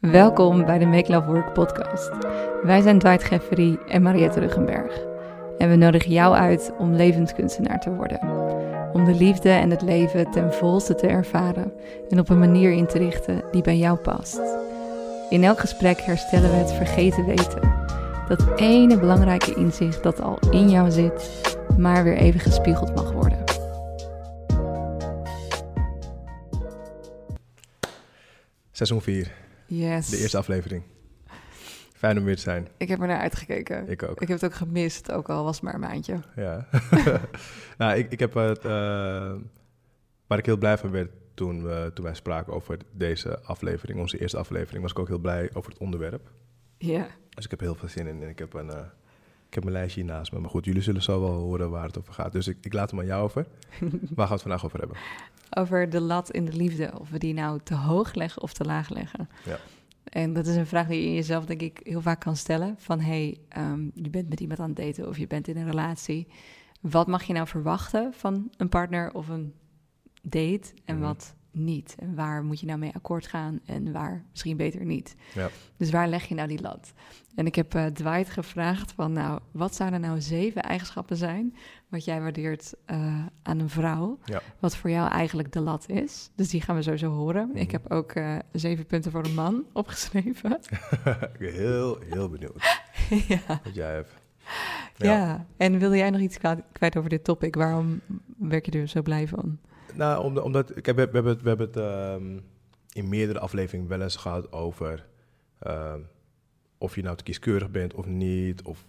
Welkom bij de Make Love Work podcast. Wij zijn Dwight Geffery en Mariette Ruggenberg. En we nodigen jou uit om levenskunstenaar te worden. Om de liefde en het leven ten volste te ervaren en op een manier in te richten die bij jou past. In elk gesprek herstellen we het vergeten weten. Dat ene belangrijke inzicht dat al in jou zit, maar weer even gespiegeld mag worden. Seizoen 4, Yes. de eerste aflevering. Fijn om weer te zijn. Ik heb er naar uitgekeken. Ik ook. Ik heb het ook gemist, ook al was het maar een maandje. Ja. nou, ik, ik heb het. eh, waar ik heel blij van werd toen, we, toen wij spraken over deze aflevering, onze eerste aflevering, was ik ook heel blij over het onderwerp. Ja. Dus ik heb heel veel zin in en ik heb een. eh, ik heb mijn lijstje hier naast me. Maar goed, jullie zullen zo wel horen waar het over gaat. Dus ik, ik laat hem aan jou over. Waar gaan we het vandaag over hebben? Over de lat in de liefde. Of we die nou te hoog leggen of te laag leggen. Ja. En dat is een vraag die je jezelf denk ik heel vaak kan stellen. Van hey, ehm, je bent met iemand aan het daten of je bent in een relatie. Wat mag je nou verwachten van een partner of een date en Mhm. wat niet? En waar moet je nou mee akkoord gaan en waar misschien beter niet? Ja. Dus waar leg je nou die lat? En ik heb eh Dwight gevraagd van nou, wat zouden nou zeven eigenschappen zijn... wat jij waardeert eh, aan een vrouw, Ja. wat voor jou eigenlijk de lat is. Dus die gaan we sowieso horen. Mhm. Ik heb ook eh, zeven punten voor een man opgeschreven. heel, heel benieuwd ja. wat jij hebt. Ja. en wilde jij nog iets kwijt over dit topic? Waarom werk je er zo blij van? Nou, omdat, ik heb, we hebben het, we hebben het ehm, in meerdere afleveringen wel eens gehad over ehm, of je nou te kieskeurig bent of niet, of,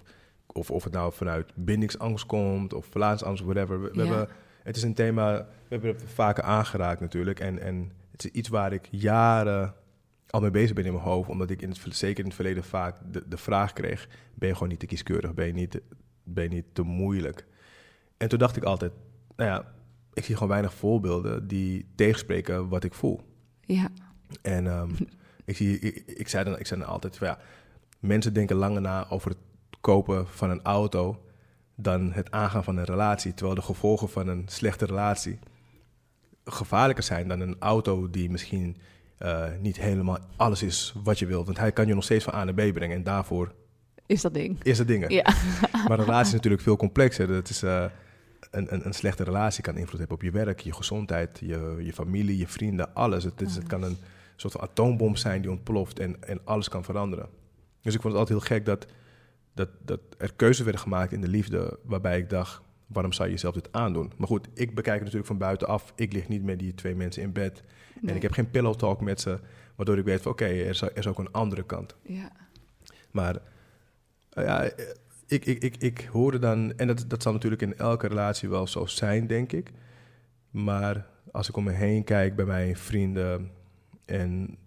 of, of het nou vanuit bindingsangst komt of verlatingsangst, whatever. We, we Ja. hebben, het is een thema, we hebben het vaker aangeraakt natuurlijk en, en het is iets waar ik jaren al mee bezig ben in mijn hoofd, omdat ik in het, zeker in het verleden vaak de, de vraag kreeg, ben je gewoon niet te kieskeurig, ben je niet, ben je niet te moeilijk? En toen dacht ik altijd, nou ja, ik zie gewoon weinig voorbeelden die tegenspreken wat ik voel. Ja, En ehm, ik, zie, ik, ik, zei dan, ik zei dan altijd van ja, mensen denken langer na over het kopen van een auto dan het aangaan van een relatie. Terwijl de gevolgen van een slechte relatie gevaarlijker zijn dan een auto die misschien eh, niet helemaal alles is wat je wilt. Want hij kan je nog steeds van A naar B brengen en daarvoor is dat ding. is het dingen. Ja. Maar een relatie is natuurlijk veel complexer. Dat is, eh, een, een, een slechte relatie kan invloed hebben op je werk, je gezondheid, je, je familie, je vrienden, alles. Het, is, het kan een soort van atoombom zijn die ontploft en, en alles kan veranderen. Dus ik vond het altijd heel gek dat, dat, dat er keuzes werden gemaakt in de liefde waarbij ik dacht, waarom zou je jezelf dit aandoen? Maar goed, ik bekijk het natuurlijk van buitenaf. Ik lig niet met die twee mensen in bed en ik heb geen pillow talk met ze, waardoor ik weet van oké, er, is, er is ook een andere kant. Ja. Maar eh, ja, ik, ik, ik, ik hoorde dan, en dat, dat zal natuurlijk in elke relatie wel zo zijn, denk ik. Maar als ik om me heen kijk bij mijn vrienden en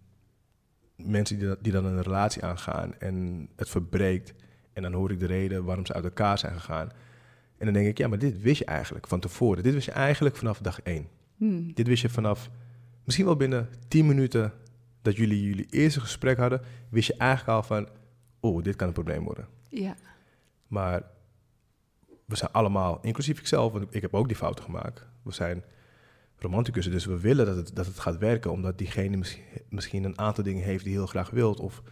mensen die, die dan een relatie aangaan en het verbreekt, en dan hoor ik de reden waarom ze uit elkaar zijn gegaan. En dan denk ik, ja, maar dit wist je eigenlijk van tevoren. Dit wist je eigenlijk vanaf dag één. Hm. Dit wist je vanaf misschien wel binnen 10 minuten dat jullie jullie eerste gesprek hadden, wist je eigenlijk al van, oh, dit kan een probleem worden. Ja. Maar we zijn allemaal, inclusief ikzelf, want ik heb ook die fouten gemaakt. We zijn romanticussen, dus we willen dat het, dat het gaat werken, omdat diegene misschien, misschien een aantal dingen heeft die je heel graag wilt. Of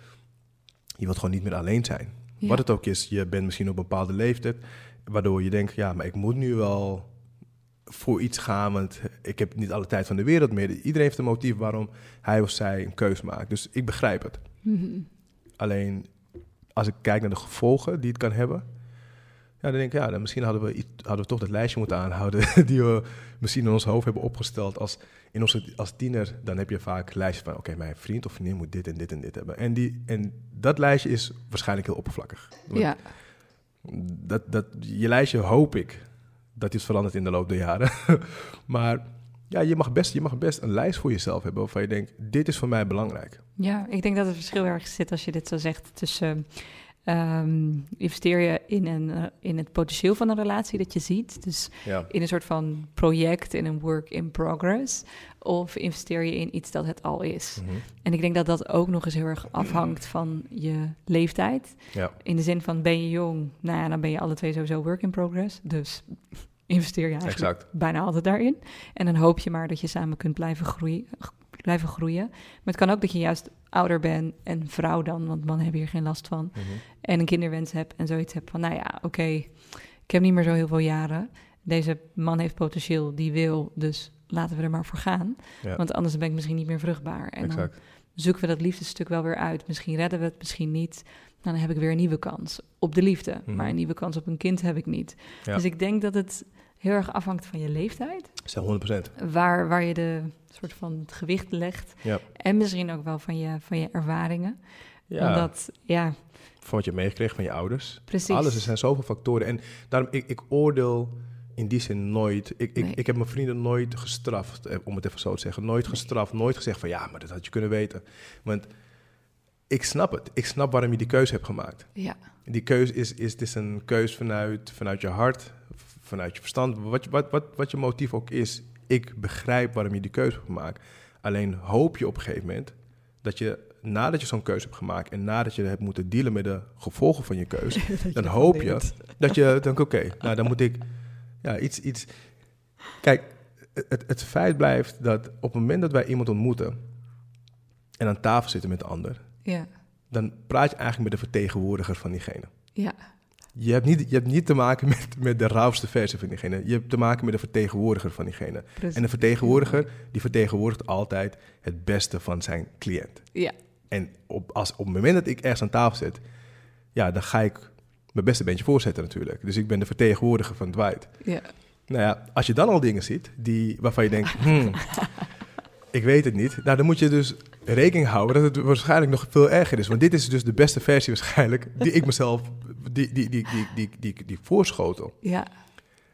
je wilt gewoon niet meer alleen zijn. Ja. Wat het ook is, je bent misschien op een bepaalde leeftijd, waardoor je denkt, ja, maar ik moet nu wel voor iets gaan, want ik heb niet alle tijd van de wereld meer. Iedereen heeft een motief waarom hij of zij een keus maakt. Dus ik begrijp het. Alleen als ik kijk naar de gevolgen die het kan hebben, ja, dan denk ik, ja, dan misschien hadden we, iets, hadden we toch dat lijstje moeten aanhouden die we misschien in ons hoofd hebben opgesteld als, in onze, als tiener. Dan heb je vaak een lijstje van, oké, mijn vriend of vriendin moet dit en dit en dit hebben. En, die, en dat lijstje is waarschijnlijk heel oppervlakkig. Ja. Dat, dat, je lijstje hoop ik dat is veranderd in de loop der jaren. maar ja, je mag, best, je mag best een lijst voor jezelf hebben waarvan je denkt, dit is voor mij belangrijk. Ja, ik denk dat het verschil erg zit als je dit zo zegt tussen ehm, investeer je in, een, eh, in het potentieel van een relatie dat je ziet, dus Ja, in een soort van project, in een work in progress, of investeer je in iets dat het al is. Mhm. En ik denk dat dat ook nog eens heel erg afhangt van je leeftijd. ja. In de zin van ben je jong, nou ja, dan ben je alle twee sowieso work in progress, dus investeer je eigenlijk exact. bijna altijd daarin. En dan hoop je maar dat je samen kunt blijven groeien. blijven groeien. Maar het kan ook dat je juist ouder ben en vrouw dan, want mannen hebben hier geen last van, Mhm. en een kinderwens heb en zoiets heb van, nou ja, oké, ik heb niet meer zo heel veel jaren. Deze man heeft potentieel, die wil, dus laten we er maar voor gaan. Ja, Want anders ben ik misschien niet meer vruchtbaar. En dan zoeken we dat liefdesstuk wel weer uit. Misschien redden we het, misschien niet. Nou, dan heb ik weer een nieuwe kans op de liefde. Mhm. Maar een nieuwe kans op een kind heb ik niet. Ja. Dus ik denk dat het heel erg afhangt van je leeftijd. Zeg 100%. Waar, waar je de soort van het gewicht legt. Ja. En misschien ook wel van je, van je ervaringen. Ja, Omdat, ja, van wat je hebt meegekregen van je ouders. precies. Alles, er zijn zoveel factoren. En daarom, ik, ik oordeel in die zin nooit. Ik, ik, Nee. ik heb mijn vrienden nooit gestraft, eh, om het even zo te zeggen. Nooit gestraft, nooit gezegd van ja, maar dat had je kunnen weten. Want ik snap het. Ik snap waarom je die keuze hebt gemaakt. Ja, Die keuze is, is, het is een keuze vanuit, vanuit je hart, vanuit je verstand. Wat, je- wat, wat, wat je motief ook is, ik begrijp waarom je die keuze hebt gemaakt. Alleen hoop je op een gegeven moment dat je, nadat je zo'n keuze hebt gemaakt en nadat je hebt moeten dealen met de gevolgen van je keuze, dan hoop je dat je denkt, oké, nou dan moet ik ja, iets, iets... Kijk, het, het feit blijft dat op het moment dat wij iemand ontmoeten en aan tafel zitten met de ander, Ja, dan praat je eigenlijk met de vertegenwoordiger van diegene. ja, Je hebt niet, je hebt niet te maken met, met de rauwste versie van diegene. Je hebt te maken met de vertegenwoordiger van diegene. precies. En de vertegenwoordiger, die vertegenwoordigt altijd het beste van zijn cliënt. Ja, En op, als, op het moment dat ik ergens aan tafel zit, ja, dan ga ik mijn beste beentje voorzetten natuurlijk. Dus ik ben de vertegenwoordiger van Dwight. ja, Nou ja, als je dan al dingen ziet die, waarvan je denkt, hmm, ik weet het niet. Nou, dan moet je dus rekening houden dat het waarschijnlijk nog veel erger is. Want dit is dus de beste versie waarschijnlijk die ik mezelf, die, die, die, die, die, die, die voorschotel. ja,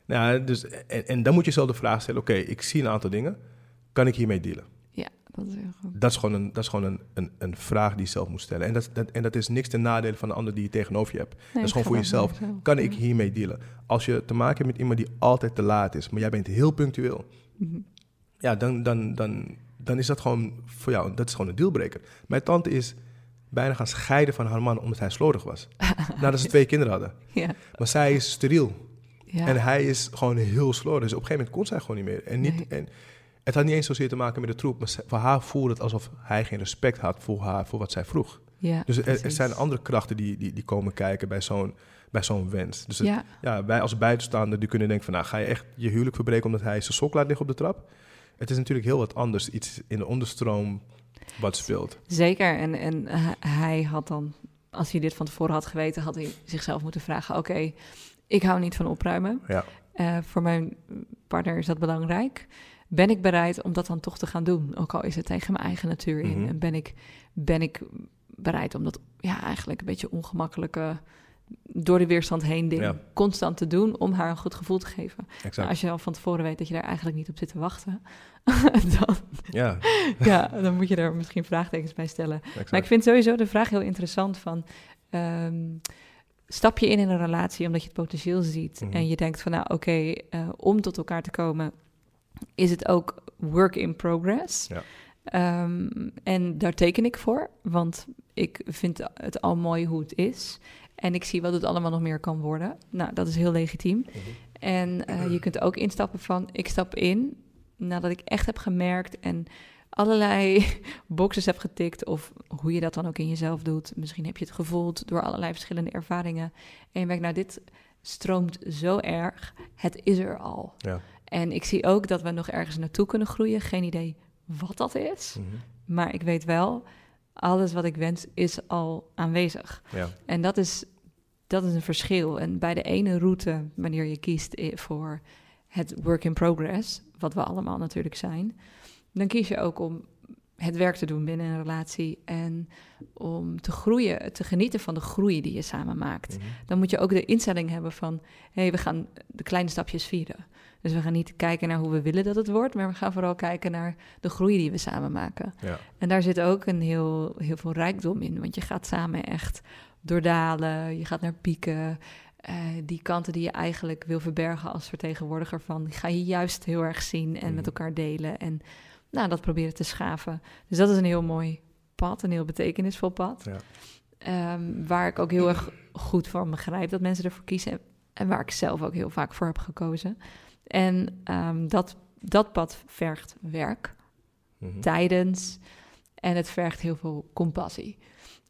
Nou, dus, en, en dan moet je zelf de vraag stellen, oké, ik zie een aantal dingen. Kan ik hiermee dealen? ja, dat is heel goed. Dat is gewoon een, dat is gewoon een, een, een vraag die je zelf moet stellen. En dat, dat, en dat is niks ten nadele van de ander die je tegenover je hebt. Nee, is gewoon voor jezelf. Kan ik hiermee dealen? Als je te maken hebt met iemand die altijd te laat is, maar jij bent heel punctueel. Mhm. Ja, dan, dan, dan, dan is dat gewoon voor jou, dat is gewoon een dealbreaker. Mijn tante is bijna gaan scheiden van haar man omdat hij slordig was. Nadat ze twee kinderen hadden. Ja, Maar zij is steriel. ja. En hij is gewoon heel slordig. Dus op een gegeven moment kon zij gewoon niet meer. En, niet, Nee. en het had niet eens zozeer te maken met de troep. Maar voor haar voelde het alsof hij geen respect had voor, haar, voor wat zij vroeg. ja, Dus er, er zijn andere krachten die, die, die komen kijken bij zo'n, bij zo'n wens. Dus het- Ja, ja, wij als buitenstaander die kunnen denken van... nou, ga je echt je huwelijk verbreken omdat hij zijn sok laat liggen op de trap? Het is natuurlijk heel wat anders. Iets in de onderstroom wat speelt. zeker. En, en hij- had dan, als hij dit van tevoren had geweten, had hij zichzelf moeten vragen: Oké, ik hou niet van opruimen. Ja, Eh, voor mijn partner is dat belangrijk. Ben ik bereid om dat dan toch te gaan doen? Ook al is het tegen mijn eigen natuur in. Mhm. En ben ik, ben ik bereid om dat ja, eigenlijk een beetje ongemakkelijke, door de weerstand heen ding Ja. constant te doen om haar een goed gevoel te geven. Nou, als je al van tevoren weet dat je daar eigenlijk niet op zit te wachten, dan, ja, ja, dan moet je daar misschien vraagtekens bij stellen. exact. Maar ik vind sowieso de vraag heel interessant van... ehm, stap je in in een relatie omdat je het potentieel ziet... Mhm. en je denkt van nou oké, eh, om tot elkaar te komen... is het ook work in progress. Ja. Ehm, en daar teken ik voor, want ik vind het al mooi hoe het is... En ik zie wat het allemaal nog meer kan worden. Nou, dat is heel legitiem. Mhm. En eh, je kunt ook instappen van, ik stap in nadat ik echt heb gemerkt en allerlei boxes heb getikt, of hoe je dat dan ook in jezelf doet. Misschien heb je het gevoeld door allerlei verschillende ervaringen. En je merkt, nou, dit stroomt zo erg, het is er al. Ja. En ik zie ook dat we nog ergens naartoe kunnen groeien. Geen idee wat dat is, Mhm. maar ik weet wel, alles wat ik wens is al aanwezig. ja. En dat is, dat is een verschil. En bij de ene route, wanneer je kiest voor het work in progress, wat we allemaal natuurlijk zijn, dan kies je ook om het werk te doen binnen een relatie en om te groeien, te genieten van de groei die je samen maakt. Mhm. Dan moet je ook de instelling hebben van, hé, hey, we gaan de kleine stapjes vieren. Dus we gaan niet kijken naar hoe we willen dat het wordt, maar we gaan vooral kijken naar de groei die we samen maken. ja. En daar zit ook een heel, heel veel rijkdom in. Want je gaat samen echt doordalen. Je gaat naar pieken. Eh, die kanten die je eigenlijk wil verbergen als vertegenwoordiger van... die ga je juist heel erg zien en Mhm. met elkaar delen. En nou, dat proberen te schaven. Dus dat is een heel mooi pad, een heel betekenisvol pad. Ja. Ehm, waar ik ook heel erg goed van begrijp dat mensen ervoor kiezen. En waar ik zelf ook heel vaak voor heb gekozen. En ehm, dat, dat pad vergt werk Mhm. tijdens En het vergt heel veel compassie.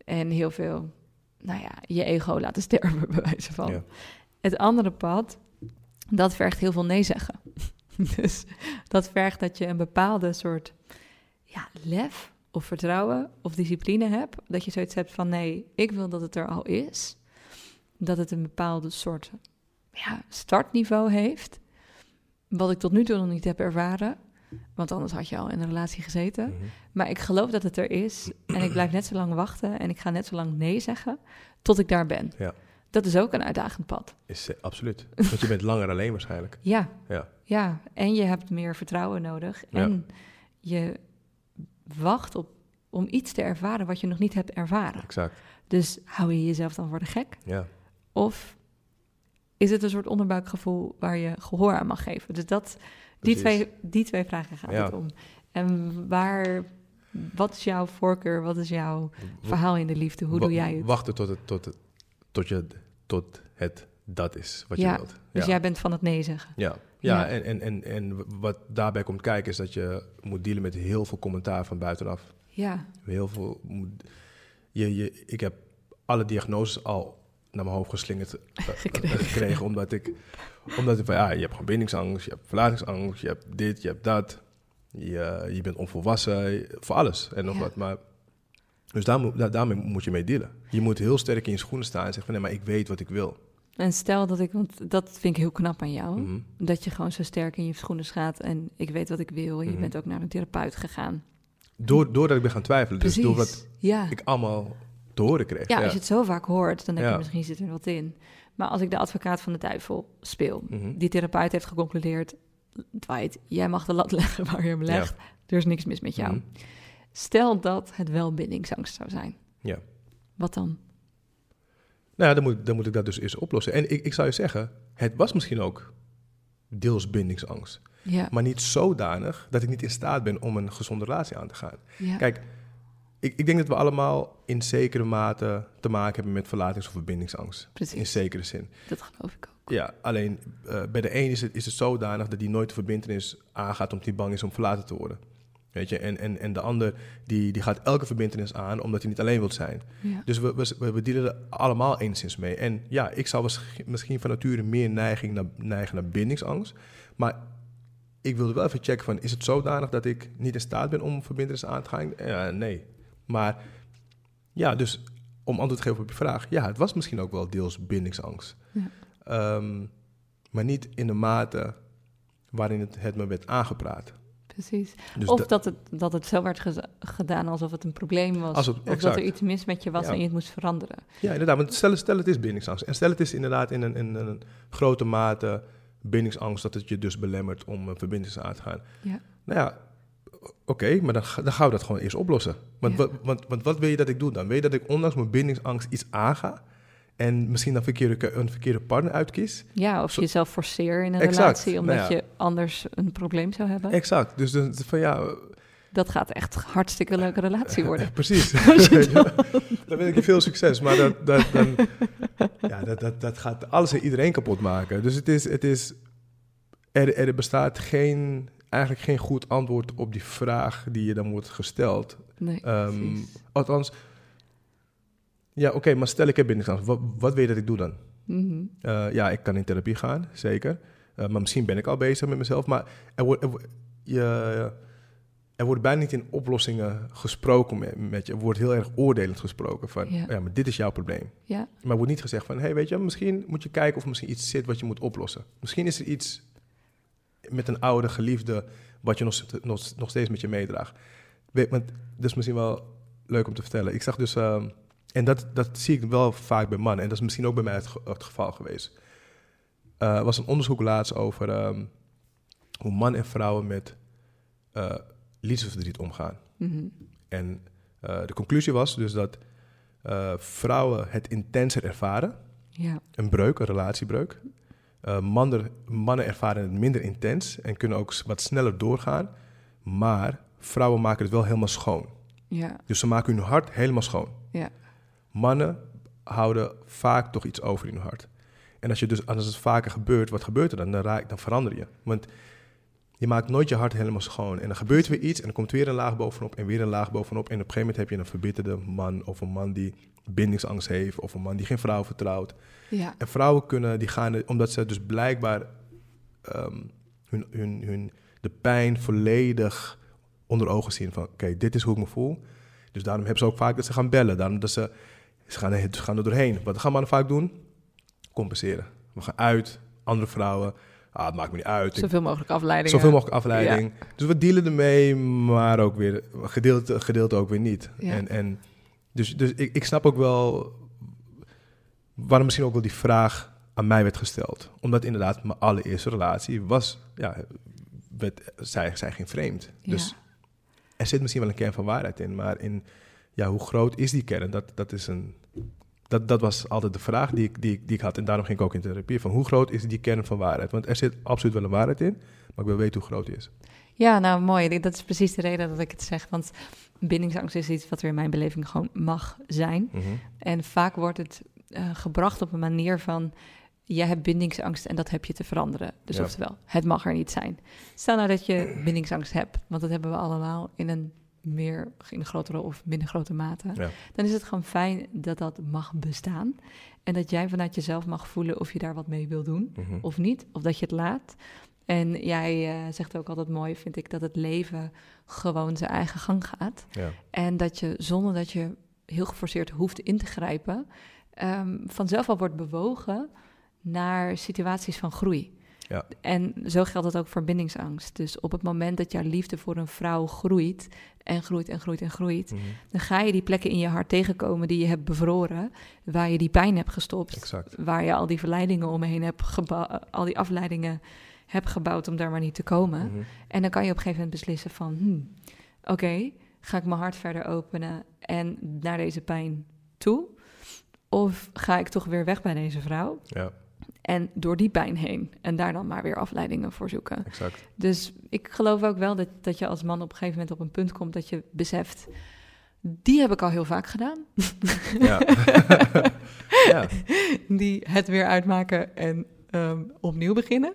En heel veel, nou ja, je ego laten sterven, bij wijze van. Ja. Het andere pad, dat vergt heel veel nee zeggen. dus dat vergt dat je een bepaalde soort ja, lef of vertrouwen of discipline hebt. Dat je zoiets hebt van nee, ik wil dat het er al is. Dat het een bepaalde soort ja, startniveau heeft. Wat ik tot nu toe nog niet heb ervaren. Want anders had je al in een relatie gezeten. Mhm. Maar ik geloof dat het er is. En ik blijf net zo lang wachten. En ik ga net zo lang nee zeggen. Tot ik daar ben. Ja. Dat is ook een uitdagend pad. Is, eh, absoluut. Want je bent langer alleen waarschijnlijk. Ja, Ja. Ja. En je hebt meer vertrouwen nodig. Ja. En je wacht op om iets te ervaren wat je nog niet hebt ervaren. Exact. Dus hou je jezelf dan voor de gek? Ja. Of is het een soort onderbuikgevoel waar je gehoor aan mag geven? Dus dat, die, Precies. twee, die twee vragen gaat Ja. het om. En waar, wat is jouw voorkeur? Wat is jouw verhaal in de liefde? Hoe doe jij het? Wachten tot het, tot het, tot je, tot het dat is wat Ja, je wilt. Dus jij bent van het nee zeggen. Ja, ja, Ja. En, en, en, en wat daarbij komt kijken is dat je moet dealen met heel veel commentaar van buitenaf. Ja, Heel veel. Je, je, ik heb alle diagnoses al naar mijn hoofd geslingerd eh, Gekregen. gekregen, omdat ik, omdat ik van ja, je hebt verbindingsangst, je hebt verlatingsangst, je hebt dit, je hebt dat, je, je bent onvolwassen, voor alles en nog Ja. wat. Maar dus daar, daarmee moet je mee dealen. Je moet heel sterk in je schoenen staan en zeggen van nee, maar ik weet wat ik wil. En stel dat ik, want dat vind ik heel knap aan jou, Mhm. dat je gewoon zo sterk in je schoenen gaat en ik weet wat ik wil. Je Mhm. bent ook naar een therapeut gegaan. Door, doordat ik ben gaan twijfelen, dus door wat ja. ik allemaal te horen kreeg. ja, als je het zo vaak hoort, dan denk je Ja. misschien zit er wat in. Maar als ik de advocaat van de duivel speel, Mhm. die therapeut heeft geconcludeerd, Dwight, jij mag de lat leggen waar je hem legt. Er is niks mis met jou. Stel dat het wel bindingsangst zou zijn. Ja. Wat dan? Nou ja, dan moet, dan moet ik dat dus eerst oplossen. En ik, ik zou je zeggen, het was misschien ook deels bindingsangst. Ja, Maar niet zodanig dat ik niet in staat ben om een gezonde relatie aan te gaan. ja. Kijk, ik, ik denk dat we allemaal in zekere mate te maken hebben met verlatings- of verbindingsangst. In precies. zekere zin. Dat geloof ik ook. Ja, alleen eh, bij de een is het, is het zodanig dat hij nooit de verbindenis aangaat omdat hij bang is om verlaten te worden. Weet je, en, en, en de ander die, die gaat elke verbindenis aan omdat hij niet alleen wil zijn. Ja. Dus we, we, we, dealen er allemaal enigszins mee. En ja, ik zou misschien van nature meer neiging naar, neigen naar bindingsangst. Maar ik wilde wel even checken van, is het zodanig dat ik niet in staat ben om verbindenissen aan te gaan? Ja, nee. Maar ja, dus om antwoord te geven op je vraag. Ja, het was misschien ook wel deels bindingsangst. Ja. Ehm, maar niet in de mate waarin het, het me werd aangepraat. Precies. Dus of da- dat het, dat het zo werd gedaan alsof het een probleem was. Het- of dat er iets mis met je was Ja. en je het moest veranderen. Ja, inderdaad. Want stel, stel het is bindingsangst. En stel het is inderdaad in een, in een grote mate bindingsangst dat het je dus belemmert om een verbindenis aan te gaan. Ja. Nou ja, oké, maar dan, dan gaan we dat gewoon eerst oplossen. Want, Ja. wat, want, want wat wil je dat ik doe dan? Wil je dat ik ondanks mijn bindingsangst iets aanga en misschien dan verkeerde, ke- een verkeerde partner uitkies? Ja, of Zo- jezelf forceer in een Exact. relatie omdat Nou ja. je anders een probleem zou hebben. Exact. Dus dan, van ja, Dat gaat echt een hartstikke leuke relatie worden. precies. dan wil ik je veel succes. Maar dat, dat, dan, ja, dat, dat, dat gaat alles en iedereen kapot maken. Dus het is, het is er, er bestaat geen, eigenlijk geen goed antwoord op die vraag die je dan wordt gesteld. Nee, Ehm, althans, ja, oké, maar stel ik heb bindingsangst. Wat, wat wil je dat ik doe dan? Mhm. Eh, ja, ik kan in therapie gaan, zeker. Eh, maar misschien ben ik al bezig met mezelf. Maar er wordt, er, je, er wordt bijna niet in oplossingen gesproken met, met je. Er wordt heel erg oordelend gesproken van... Ja. Ja. maar dit is jouw probleem. Ja, Maar er wordt niet gezegd van... hé, hey, weet je, misschien moet je kijken of er misschien iets zit wat je moet oplossen. Misschien is er iets met een oude geliefde... wat je nog, nog, nog steeds met je meedraagt. Weet, want dat is misschien wel leuk om te vertellen. Ik zag dus... ehm, en dat, dat zie ik wel vaak bij mannen. En dat is misschien ook bij mij het, ge- het geval geweest. Eh, Er was een onderzoek laatst over ehm, hoe mannen en vrouwen met eh liefdesverdriet omgaan. mhm. En eh, de conclusie was dus dat eh, vrouwen het intenser ervaren, ja, een breuk, een relatiebreuk. Eh, mannen, mannen ervaren het minder intens en kunnen ook wat sneller doorgaan. Maar vrouwen maken het wel helemaal schoon. ja, Dus ze maken hun hart helemaal schoon. ja, Mannen houden vaak toch iets over in hun hart. En als, je dus, als het vaker gebeurt, wat gebeurt er dan? Dan, raak, dan verander je. Want je maakt nooit je hart helemaal schoon. En dan gebeurt weer iets en dan komt weer een laag bovenop en weer een laag bovenop. En op een gegeven moment heb je een verbitterde man of een man die bindingsangst heeft of een man die geen vrouw vertrouwt. Ja. En vrouwen kunnen, die gaan, omdat ze dus blijkbaar ehm, hun, hun, hun, de pijn volledig onder ogen zien van, oké, dit is hoe ik me voel. Dus daarom hebben ze ook vaak dat ze gaan bellen. Daarom dat ze, ze gaan, er- ze gaan er doorheen. Wat gaan mannen vaak doen? Compenseren. We gaan uit, andere vrouwen. Ah, het maakt me niet uit. Zoveel mogelijk afleidingen. Zoveel mogelijk afleiding. Dus we dealen ermee, maar ook weer gedeelte, gedeelte ook weer niet. Ja. En, en dus, dus ik, ik snap ook wel waarom misschien ook wel die vraag aan mij werd gesteld. Omdat inderdaad mijn allereerste relatie was, ja, werd, zij, zij ging vreemd. Ja. Dus er zit misschien wel een kern van waarheid in, maar in ja, hoe groot is die kern? Dat, dat, is een, dat, dat was altijd de vraag die ik, die, ik- die ik had. En daarom ging ik ook in therapie. Van hoe groot is die kern van waarheid? Want er zit absoluut wel een waarheid in, maar ik wil weten hoe groot die is. Ja, nou mooi. Dat is precies de reden dat ik het zeg. Want bindingsangst is iets wat er in mijn beleving gewoon mag zijn. En vaak wordt het eh, gebracht op een manier van... jij hebt bindingsangst en dat heb je te veranderen. Dus Ja. oftewel, het mag er niet zijn. Stel nou dat je bindingsangst hebt, want dat hebben we allemaal in een meer in een grotere of minder grote mate. Ja. Dan is het gewoon fijn dat dat mag bestaan. En dat jij vanuit jezelf mag voelen of je daar wat mee wil doen Mhm. of niet, of dat je het laat. En jij eh, zegt ook altijd mooi, vind ik, dat het leven gewoon zijn eigen gang gaat. Ja. En dat je zonder dat je heel geforceerd hoeft in te grijpen, ehm, vanzelf al wordt bewogen naar situaties van groei. Ja. En zo geldt dat ook voor bindingsangst. Dus op het moment dat jouw liefde voor een vrouw groeit en groeit en groeit en groeit, Mhm. dan ga je die plekken in je hart tegenkomen die je hebt bevroren, waar je die pijn hebt gestopt, Exact. waar je al die verleidingen omheen hebt gebouwd, al die afleidingen hebt gebouwd om daar maar niet te komen. Mhm. En dan kan je op een gegeven moment beslissen van, hmm, oké, ga ik mijn hart verder openen en naar deze pijn toe? Of ga ik toch weer weg bij deze vrouw Ja, en door die pijn heen en daar dan maar weer afleidingen voor zoeken? exact. Dus ik geloof ook wel dat, dat je als man op een gegeven moment op een punt komt dat je beseft, die heb ik al heel vaak gedaan. Ja. ja. die het weer uitmaken en ehm, opnieuw beginnen.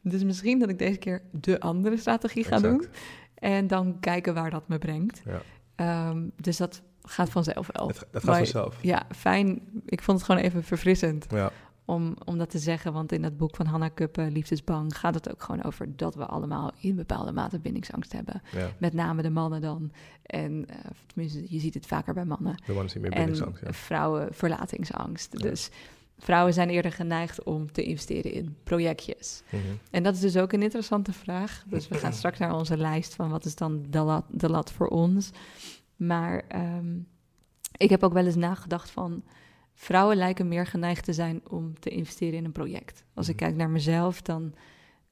Dus misschien dat ik deze keer de andere strategie ga Exact. doen. En dan kijken waar dat me brengt. Ja. Ehm, dus dat gaat vanzelf wel. Het, het gaat Maar- vanzelf. Ja, fijn. Ik vond het gewoon even verfrissend Ja. Om, om dat te zeggen. Want in dat boek van Hannah Kuppen, Liefdesbang, gaat het ook gewoon over dat we allemaal in bepaalde mate bindingsangst hebben. ja. Met name de mannen dan. En eh, tenminste, je ziet het vaker bij mannen. De mannen zien meer En bindingsangst. Ja. vrouwen verlatingsangst. Ja. Dus vrouwen zijn eerder geneigd om te investeren in projectjes. Mhm. En dat is dus ook een interessante vraag. Dus we gaan straks naar onze lijst van wat is dan de lat, de lat voor ons. Maar ehm, ik heb ook wel eens nagedacht van... vrouwen lijken meer geneigd te zijn om te investeren in een project. Als ik Mhm. kijk naar mezelf, dan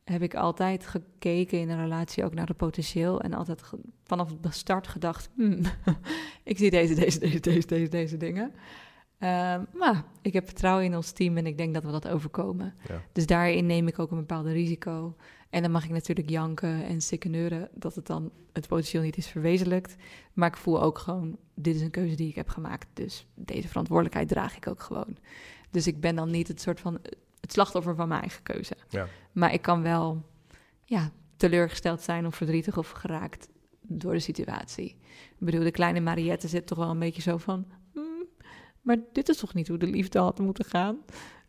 heb ik altijd gekeken in een relatie ook naar het potentieel... en altijd vanaf de start gedacht... hmm, ik zie deze, deze, deze, deze, deze, deze dingen... Ehm, maar ik heb vertrouwen in ons team en ik denk dat we dat overkomen. Ja. Dus daarin neem ik ook een bepaalde risico. En dan mag ik natuurlijk janken en sikkeneuren dat het dan het potentieel niet is verwezenlijkt. Maar ik voel ook gewoon, dit is een keuze die ik heb gemaakt. Dus deze verantwoordelijkheid draag ik ook gewoon. Dus ik ben dan niet het soort van het slachtoffer van mijn eigen keuze. Ja. Maar ik kan wel ja, teleurgesteld zijn of verdrietig of geraakt door de situatie. Ik bedoel, de kleine Mariette zit toch wel een beetje zo van... "Hmm, maar dit is toch niet hoe de liefde had moeten gaan?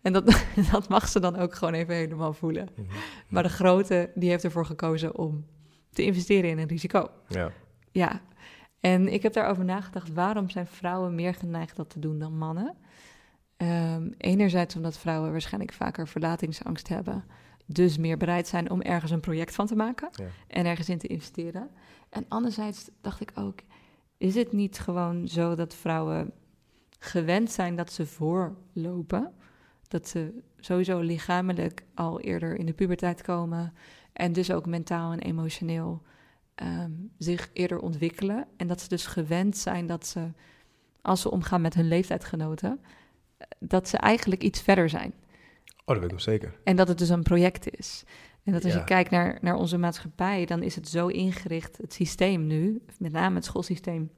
En dat, dat mag ze dan ook gewoon even helemaal voelen. Mhm. Maar de grote, die heeft ervoor gekozen om te investeren in een risico. Ja. Ja, en ik heb daarover nagedacht, waarom zijn vrouwen meer geneigd dat te doen dan mannen? Ehm, enerzijds omdat vrouwen waarschijnlijk vaker verlatingsangst hebben, dus meer bereid zijn om ergens een project van te maken Ja. en ergens in te investeren. En anderzijds dacht ik ook, is het niet gewoon zo dat vrouwen gewend zijn dat ze voorlopen? Dat ze sowieso lichamelijk al eerder in de puberteit komen en dus ook mentaal en emotioneel ehm, zich eerder ontwikkelen. En dat ze dus gewend zijn dat ze, als ze omgaan met hun leeftijdgenoten, eh, dat ze eigenlijk iets verder zijn. Oh, dat weet ik nog zeker. En dat het dus een project is. En dat als Ja. je kijkt naar, naar onze maatschappij, dan is het zo ingericht, het systeem nu, met name het schoolsysteem,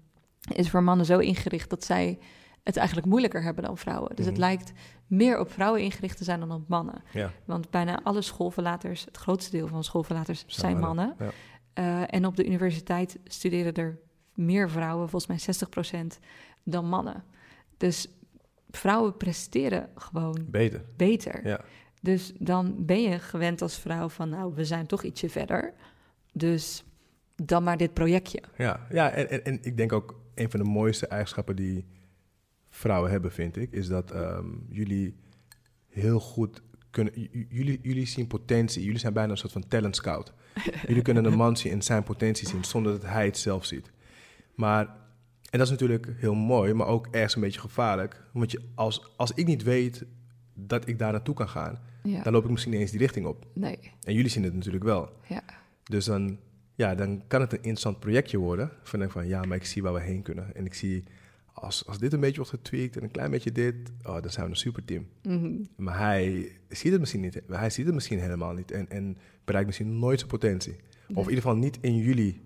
is voor mannen zo ingericht dat zij het eigenlijk moeilijker hebben dan vrouwen. Dus het Mhm. lijkt meer op vrouwen ingericht te zijn dan op mannen. Ja, Want bijna alle schoolverlaters, het grootste deel van schoolverlaters, zijn, Zijn mannen. mannen, Eh, en op de universiteit studeren er meer vrouwen, volgens mij 60%, dan mannen. Dus vrouwen presteren gewoon beter. beter. Ja. Dus dan ben je gewend als vrouw van, nou, we zijn toch ietsje verder. Dus dan maar dit projectje. Ja, ja en, en, en ik denk ook een van de mooiste eigenschappen die vrouwen hebben, vind ik, is dat ehm, jullie heel goed kunnen. Jullie, jullie zien potentie. Jullie zijn bijna een soort van talent scout. jullie kunnen een man zien en zijn potentie zien zonder dat hij het zelf ziet. Maar, en dat is natuurlijk heel mooi, maar ook ergens een beetje gevaarlijk. Want je, als, als ik niet weet dat ik daar naartoe kan gaan, Ja, dan loop ik misschien niet eens die richting op. nee. En jullie zien het natuurlijk wel. Ja. Dus dan, ja, dan kan het een interessant projectje worden. Van, van ja, maar ik zie waar we heen kunnen. En ik zie, als, als dit een beetje wordt getweakt en een klein beetje dit, oh, dan zijn we een superteam. Mhm. Maar hij ziet het misschien niet. Hij ziet het misschien helemaal niet. En, en bereikt misschien nooit zijn potentie. Of in ieder geval niet in jullie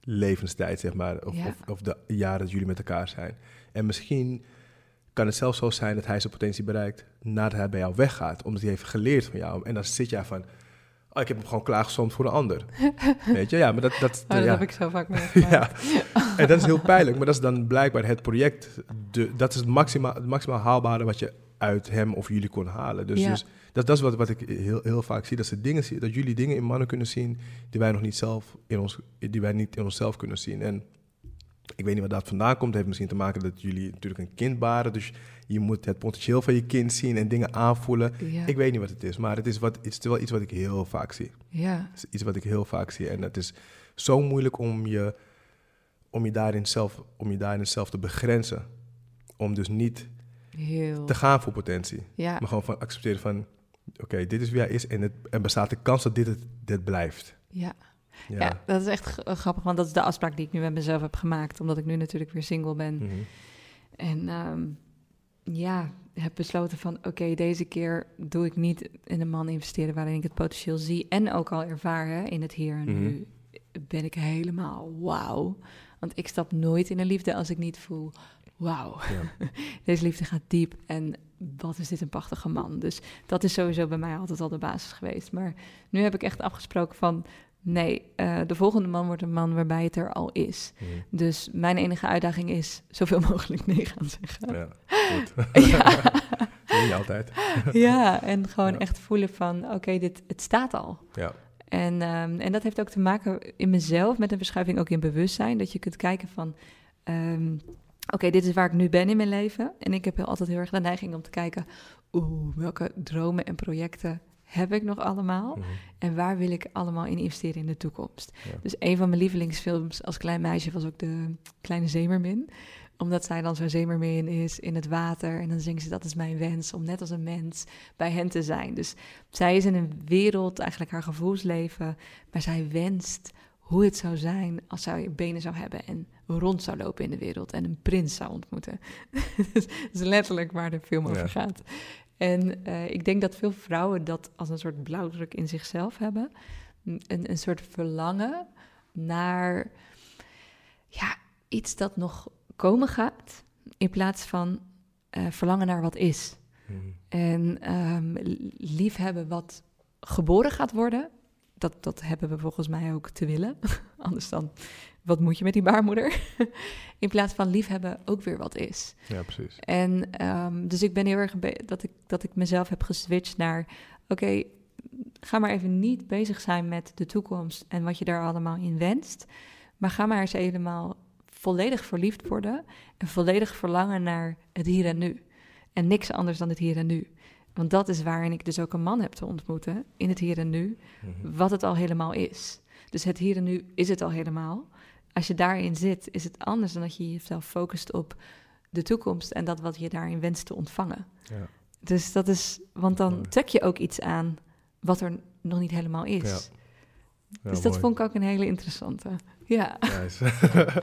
levenstijd, zeg maar. Of, Ja. of, of de jaren dat jullie met elkaar zijn. En misschien kan het zelfs zo zijn dat hij zijn potentie bereikt nadat hij bij jou weggaat. Omdat hij heeft geleerd van jou. En dan zit jij van, oh, ik heb hem gewoon klaargesomd voor een ander. Weet je, ja, maar dat... dat, Oh, dat ja. heb ik zo vaak meegemaakt. Ja, en dat is heel pijnlijk, maar dat is dan blijkbaar het project. De, dat is het maximaal, het maximaal haalbare wat je uit hem of jullie kon halen. Dus, Ja. dus dat, dat is wat, wat ik heel, heel vaak zie. Dat, ze dingen, zien- dat jullie dingen in mannen kunnen zien die wij nog niet zelf in ons, die wij niet in onszelf kunnen zien. En ik weet niet waar dat vandaan komt. Het heeft misschien te maken dat jullie natuurlijk een kind baren. Dus je moet het potentieel van je kind zien en dingen aanvoelen. Ja. Ik weet niet wat het is, maar het is, wat, het is wel iets wat ik heel vaak zie. ja. Het is iets wat ik heel vaak zie. En het is zo moeilijk om je, om je, daarin, zelf, om je daarin zelf te begrenzen. Om dus niet Heel. te gaan voor potentie. Ja. Maar gewoon van accepteren van... Oké, dit is wie hij is en het en bestaat de kans dat dit het dit blijft. Ja. Ja. Ja. dat is echt g- grappig, want dat is de afspraak die ik nu met mezelf heb gemaakt, omdat ik nu natuurlijk weer single ben. Mhm. En ehm, ja, heb besloten van oké, deze keer doe ik niet in een man investeren waarin ik het potentieel zie en ook al ervaar hè, in het hier en nu. Ben ik helemaal wauw. Want ik stap nooit in een liefde als ik niet voel wauw. Ja. Deze liefde gaat diep en wat is dit een prachtige man. Dus dat is sowieso bij mij altijd al de basis geweest. Maar nu heb ik echt afgesproken van nee, eh, de volgende man wordt een man waarbij het er al is. Mhm. Dus mijn enige uitdaging is zoveel mogelijk nee gaan zeggen. Ja, goed. Ja, niet altijd. ja en gewoon Ja. echt voelen van oké, dit het staat al. Ja. En, ehm, en dat heeft ook te maken in mezelf met een verschuiving ook in bewustzijn. Dat je kunt kijken van, ehm, oké, dit is waar ik nu ben in mijn leven. En ik heb heel, altijd heel erg de neiging om te kijken, oeh, welke dromen en projecten heb ik nog allemaal? Mhm. En waar wil ik allemaal in investeren in de toekomst? Ja. Dus een van mijn lievelingsfilms als klein meisje was ook de Kleine Zeemermin. Omdat zij dan zo'n zeemermin is in het water. En dan zingt ze, dat is mijn wens, om net als een mens bij hen te zijn. Dus zij is in een wereld, eigenlijk haar gevoelsleven. Maar zij wenst hoe het zou zijn als zij benen zou hebben en rond zou lopen in de wereld en een prins zou ontmoeten. dus dat is letterlijk waar de film over Ja. gaat. En eh, ik denk dat veel vrouwen dat als een soort blauwdruk in zichzelf hebben. Een, een soort verlangen naar ja, iets dat nog komen gaat, in plaats van eh, verlangen naar wat is. Mhm. En ehm, liefhebben wat geboren gaat worden, dat, dat hebben we volgens mij ook te willen. Anders dan, wat moet je met die baarmoeder? in plaats van liefhebben ook weer wat is. Ja, precies. En ehm, dus ik ben heel erg dat ik, dat ik mezelf heb geswitcht naar: oké, ga maar even niet bezig zijn met de toekomst en wat je daar allemaal in wenst. Maar ga maar eens helemaal volledig verliefd worden en volledig verlangen naar het hier en nu. En niks anders dan het hier en nu. Want dat is waarin ik dus ook een man heb te ontmoeten, in het hier en nu, Mhm. wat het al helemaal is. Dus het hier en nu is het al helemaal. Als je daarin zit, is het anders dan dat je jezelf focust op de toekomst en dat wat je daarin wenst te ontvangen. Ja. Dus dat is, want dan trek je ook iets aan wat er nog niet helemaal is. Ja. Ja, dus dat mooi. vond ik ook een hele interessante. Ja, Nice.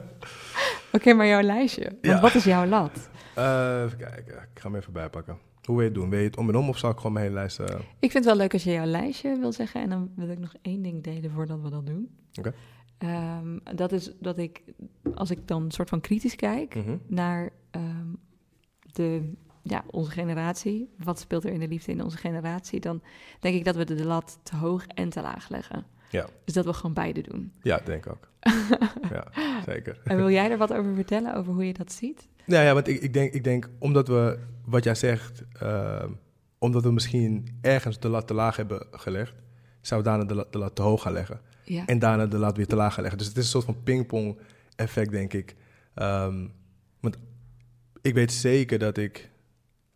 oké, maar jouw lijstje. Want wat is jouw lat? Eh, even kijken, ik ga hem even bijpakken. Hoe wil je het doen? Wil je het om en om of zal ik gewoon mijn hele lijst... eh, Ik vind het wel leuk als je jouw lijstje wil zeggen. En dan wil ik nog één ding delen voordat we dat doen. Oké. Ehm, dat is dat ik, als ik dan een soort van kritisch kijk mhm. naar ehm, de, ja, onze generatie, wat speelt er in de liefde in onze generatie, dan denk ik dat we de lat te hoog en te laag leggen. Ja. Dus dat we gewoon beide doen. Ja, denk ik ook. ja, zeker. En wil jij er wat over vertellen, over hoe je dat ziet? Nou ja, want ik, ik, denk, ik denk, omdat we, wat jij zegt, uh, omdat we misschien ergens de lat te laag hebben gelegd, zou daarna de de lat te hoog gaan leggen. Ja. En daarna de lat weer te laag leggen. Dus het is een soort van pingpong effect, denk ik. Um, want ik weet zeker dat ik,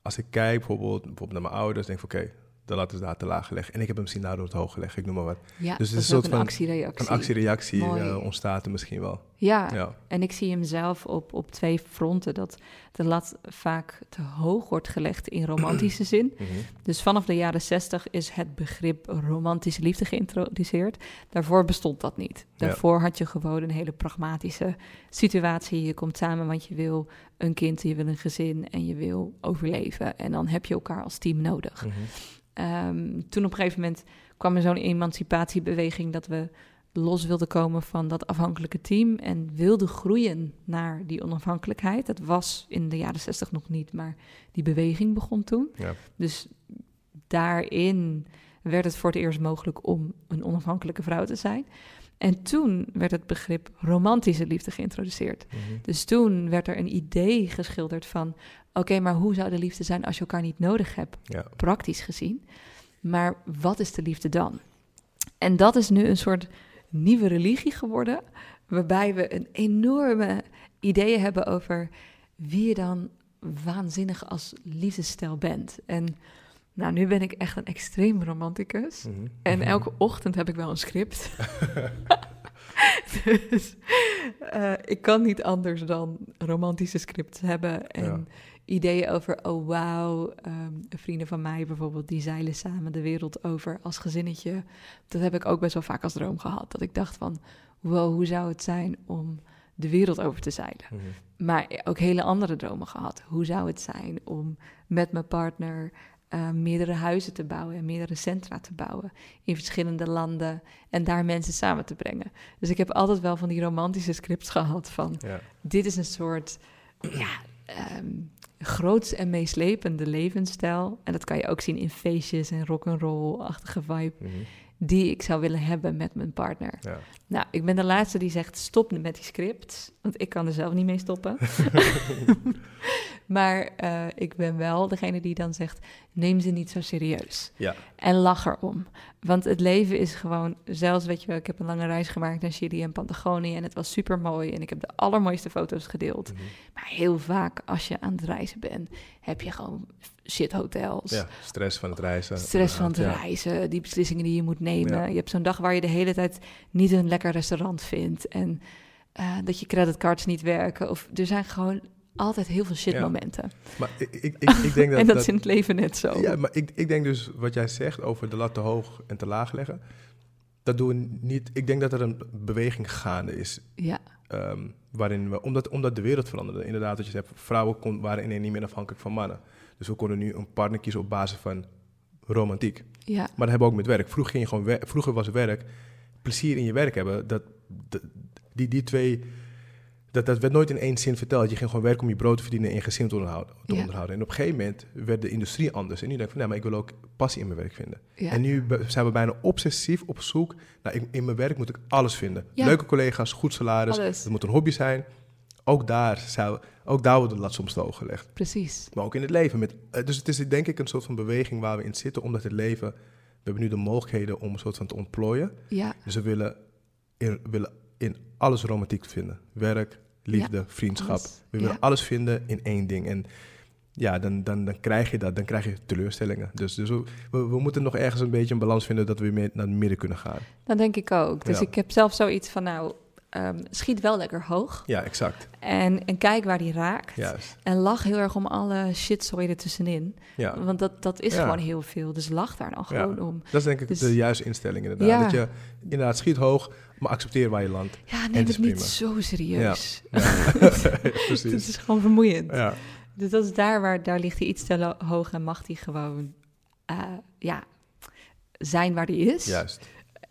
als ik kijk bijvoorbeeld, bijvoorbeeld naar mijn ouders, denk ik oké, okay, de lat is daar te laag gelegd. En ik heb hem misschien daardoor te hoog gelegd, ik noem maar wat. Ja, dus het is een soort van actiereactie. Een actiereactie uh, ontstaat er misschien wel. Ja, ja, en ik zie hem zelf op, op twee fronten. Dat de lat vaak te hoog wordt gelegd in romantische zin. Mhm. Dus vanaf de jaren zestig is het begrip romantische liefde geïntroduceerd. Daarvoor bestond dat niet. Daarvoor had je gewoon een hele pragmatische situatie. Je komt samen want je wil een kind, je wil een gezin en je wil overleven. En dan heb je elkaar als team nodig. Mhm. Um, toen op een gegeven moment kwam er zo'n emancipatiebeweging dat we los wilden komen van dat afhankelijke team en wilden groeien naar die onafhankelijkheid. Dat was in de jaren zestig nog niet, maar die beweging begon toen. Ja. Dus daarin werd het voor het eerst mogelijk om een onafhankelijke vrouw te zijn. En toen werd het begrip romantische liefde geïntroduceerd. Mhm. Dus toen werd er een idee geschilderd van: oké, maar hoe zou de liefde zijn als je elkaar niet nodig hebt, Ja. praktisch gezien? Maar wat is de liefde dan? En dat is nu een soort nieuwe religie geworden, waarbij we een enorme ideeën hebben over wie je dan waanzinnig als liefdesstijl bent. En nou, nu ben ik echt een extreem romanticus. Mhm. En elke ochtend heb ik wel een script. dus eh, ik kan niet anders dan romantische scripts hebben en Ja. Ideeën over, oh wauw, ehm, vrienden van mij bijvoorbeeld, die zeilen samen de wereld over als gezinnetje. Dat heb ik ook best wel vaak als droom gehad. Dat ik dacht van, wow, hoe zou het zijn om de wereld over te zeilen? Mhm. Maar ook hele andere dromen gehad. Hoe zou het zijn om met mijn partner eh, meerdere huizen te bouwen en meerdere centra te bouwen in verschillende landen en daar mensen samen te brengen? Dus ik heb altijd wel van die romantische scripts gehad van Ja. dit is een soort ja, ehm, groots en meeslepende levensstijl. En dat kan je ook zien in feestjes en rock'n'roll-achtige vibe Mhm. die ik zou willen hebben met mijn partner. Ja. Nou, ik ben de laatste die zegt stop met die scripts, want ik kan er zelf niet mee stoppen. maar eh, ik ben wel degene die dan zegt, neem ze niet zo serieus. Ja. En lach erom. Want het leven is gewoon, zelfs weet je wel, ik heb een lange reis gemaakt naar Chili en Patagonië en het was super mooi en ik heb de allermooiste foto's gedeeld. Mhm. Maar heel vaak als je aan het reizen bent, heb je gewoon shit hotels. ja, stress van het reizen. Stress van het ja. reizen, die beslissingen die je moet nemen. Ja. Je hebt zo'n dag waar je de hele tijd niet een lekker restaurant vindt. En eh, dat je creditcards niet werken. Of er zijn gewoon altijd heel veel shitmomenten. Maar ik, ik, ik, ik denk dat... en dat, is in het leven net zo. Ja, maar ik, ik denk dus wat jij zegt over de lat te hoog en te laag leggen. Dat doen we niet. Ik denk dat er een beweging gaande is. Ja, ehm, waarin we, omdat, omdat de wereld veranderde. Inderdaad, wat je zegt, vrouwen kon, waren ineens niet meer afhankelijk van mannen. Dus we konden nu een partner kiezen op basis van romantiek. ja, Maar dat hebben we ook met werk. Vroeger, ging je gewoon vroeger was werk, plezier in je werk hebben. Dat, dat- die, die twee, dat, dat werd nooit in één zin verteld. Je ging gewoon werken om je brood te verdienen en je gezin te onderhouden. Te Ja. onderhouden. En op een gegeven moment werd de industrie anders. En nu denk ik van, nee, maar ik wil ook passie in mijn werk vinden. ja. En nu zijn we bijna obsessief op zoek naar, in, in mijn werk moet ik alles vinden. Ja. Leuke collega's, goed salaris, Alles. het moet een hobby zijn. Ook daar, zou, ook daar wordt de lat soms te hoog gelegd. precies. Maar ook in het leven. Met, eh, dus het is denk ik een soort van beweging waar we in zitten, omdat het leven... We hebben nu de mogelijkheden om een soort van te ontplooien. Ja, Dus we willen in, willen in alles romantiek vinden. Werk, liefde, vriendschap. alles. We willen Ja. alles vinden in één ding. En ja, dan, dan, dan krijg je dat. Dan krijg je teleurstellingen. Dus, dus we, we, we moeten nog ergens een beetje een balans vinden... dat we meer naar het midden kunnen gaan. dat denk ik ook. Dus ik heb zelf zoiets van, nou, ehm, schiet wel lekker hoog. Ja, exact. En, en kijk waar die raakt. Juist. En lach heel erg om alle shitzooi ertussenin. Ja. Want dat, dat is Ja. gewoon heel veel. Dus lach daar dan gewoon om. Dat is denk ik Dus- de juiste instelling inderdaad. Ja. Dat je inderdaad schiet hoog, maar accepteer waar je landt. Ja, neem het niet zo serieus. Ja, Het precies. is gewoon vermoeiend. Ja, Dus dat is daar waar daar ligt hij iets te hoog en mag hij gewoon eh, ja, zijn waar hij is. juist.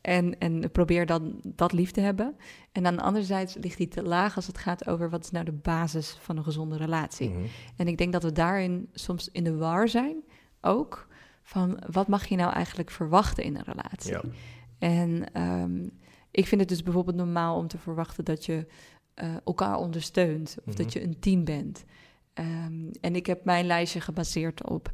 En, en probeer dan dat lief te hebben. En aan de andere zijde ligt die te laag als het gaat over wat is nou de basis van een gezonde relatie. Mhm. En ik denk dat we daarin soms in de war zijn ook. Van wat mag je nou eigenlijk verwachten in een relatie? Ja. En ehm, ik vind het dus bijvoorbeeld normaal om te verwachten dat je eh, elkaar ondersteunt. Of Mhm. dat je een team bent. Ehm, en ik heb mijn lijstje gebaseerd op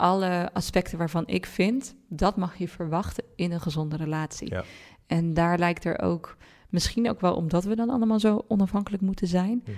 alle aspecten waarvan ik vind dat mag je verwachten in een gezonde relatie. Ja. En daar lijkt er ook, misschien ook wel omdat we dan allemaal zo onafhankelijk moeten zijn, Mhm.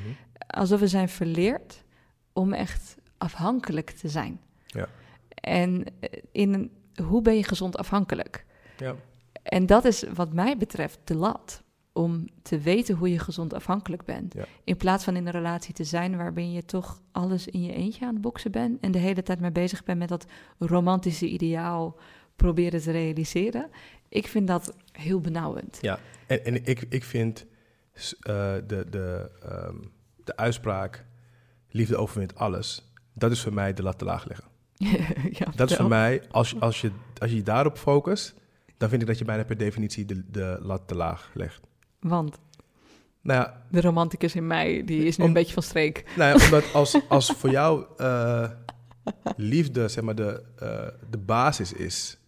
alsof we zijn verleerd om echt afhankelijk te zijn. Ja. En eh, in hoe ben je gezond afhankelijk? Ja. En dat is wat mij betreft de lat. Om te weten hoe je gezond afhankelijk bent. Ja. In plaats van in een relatie te zijn waarbij je toch alles in je eentje aan het boksen bent. En de hele tijd mee bezig bent met dat romantische ideaal proberen te realiseren. Ik vind dat heel benauwend. Ja, en, en ik, ik vind eh, de, de, ehm, de uitspraak liefde overwint alles, dat is voor mij de lat te laag leggen. ja, Dat is voor mij, als, als, je, als je daarop focust, dan vind ik dat je bijna per definitie de, de lat te laag legt. Want Nou ja, de romanticus in mij, die is nu Om- een beetje van streek. nou ja omdat als, als voor jou eh, liefde zeg maar de, eh, de basis is,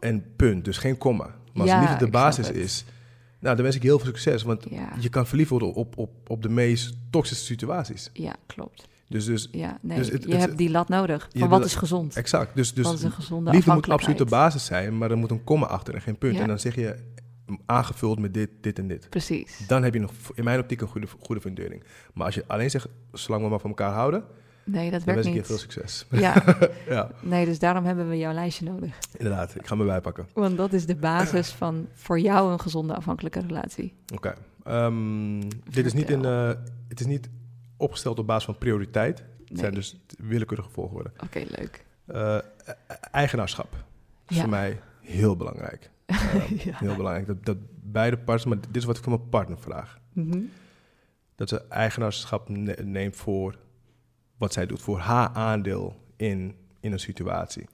en punt, dus geen komma. Maar als Ja, liefde de basis is, nou, dan wens ik heel veel succes, want Ja, je kan verliefd worden op, op, op de meest toxische situaties. ja klopt. Dus, dus Ja, nee, Dus het- je het- hebt die lat nodig. Van wat is gezond? exact. Dus, dus liefde moet absoluut de basis zijn, maar er moet een komma achter en geen punt. Ja. En dan zeg je aangevuld met dit, dit en dit. Precies. Dan heb je nog in mijn optiek een goede, goede fundering. Maar als je alleen zegt, zolang we maar van elkaar houden, Nee, dat dan werkt wens ik je niet. veel succes. Ja, ja, nee, dus daarom hebben we jouw lijstje nodig. inderdaad. Ik ga me bijpakken. Want dat is de basis van voor jou een gezonde afhankelijke relatie. Oké. Ehm, dit is niet, in, eh, het is niet opgesteld op basis van prioriteit. Het Nee. zijn dus willekeurige volgorde. Oké, leuk. Eh, e- eigenaarschap is Ja. voor mij heel belangrijk. Ehm, Ja. Heel belangrijk. Dat, dat beide partners, maar dit is wat ik van mijn partner vraag. Mhm. Dat ze eigenaarschap ne- neemt voor wat zij doet, voor haar aandeel in, in een situatie.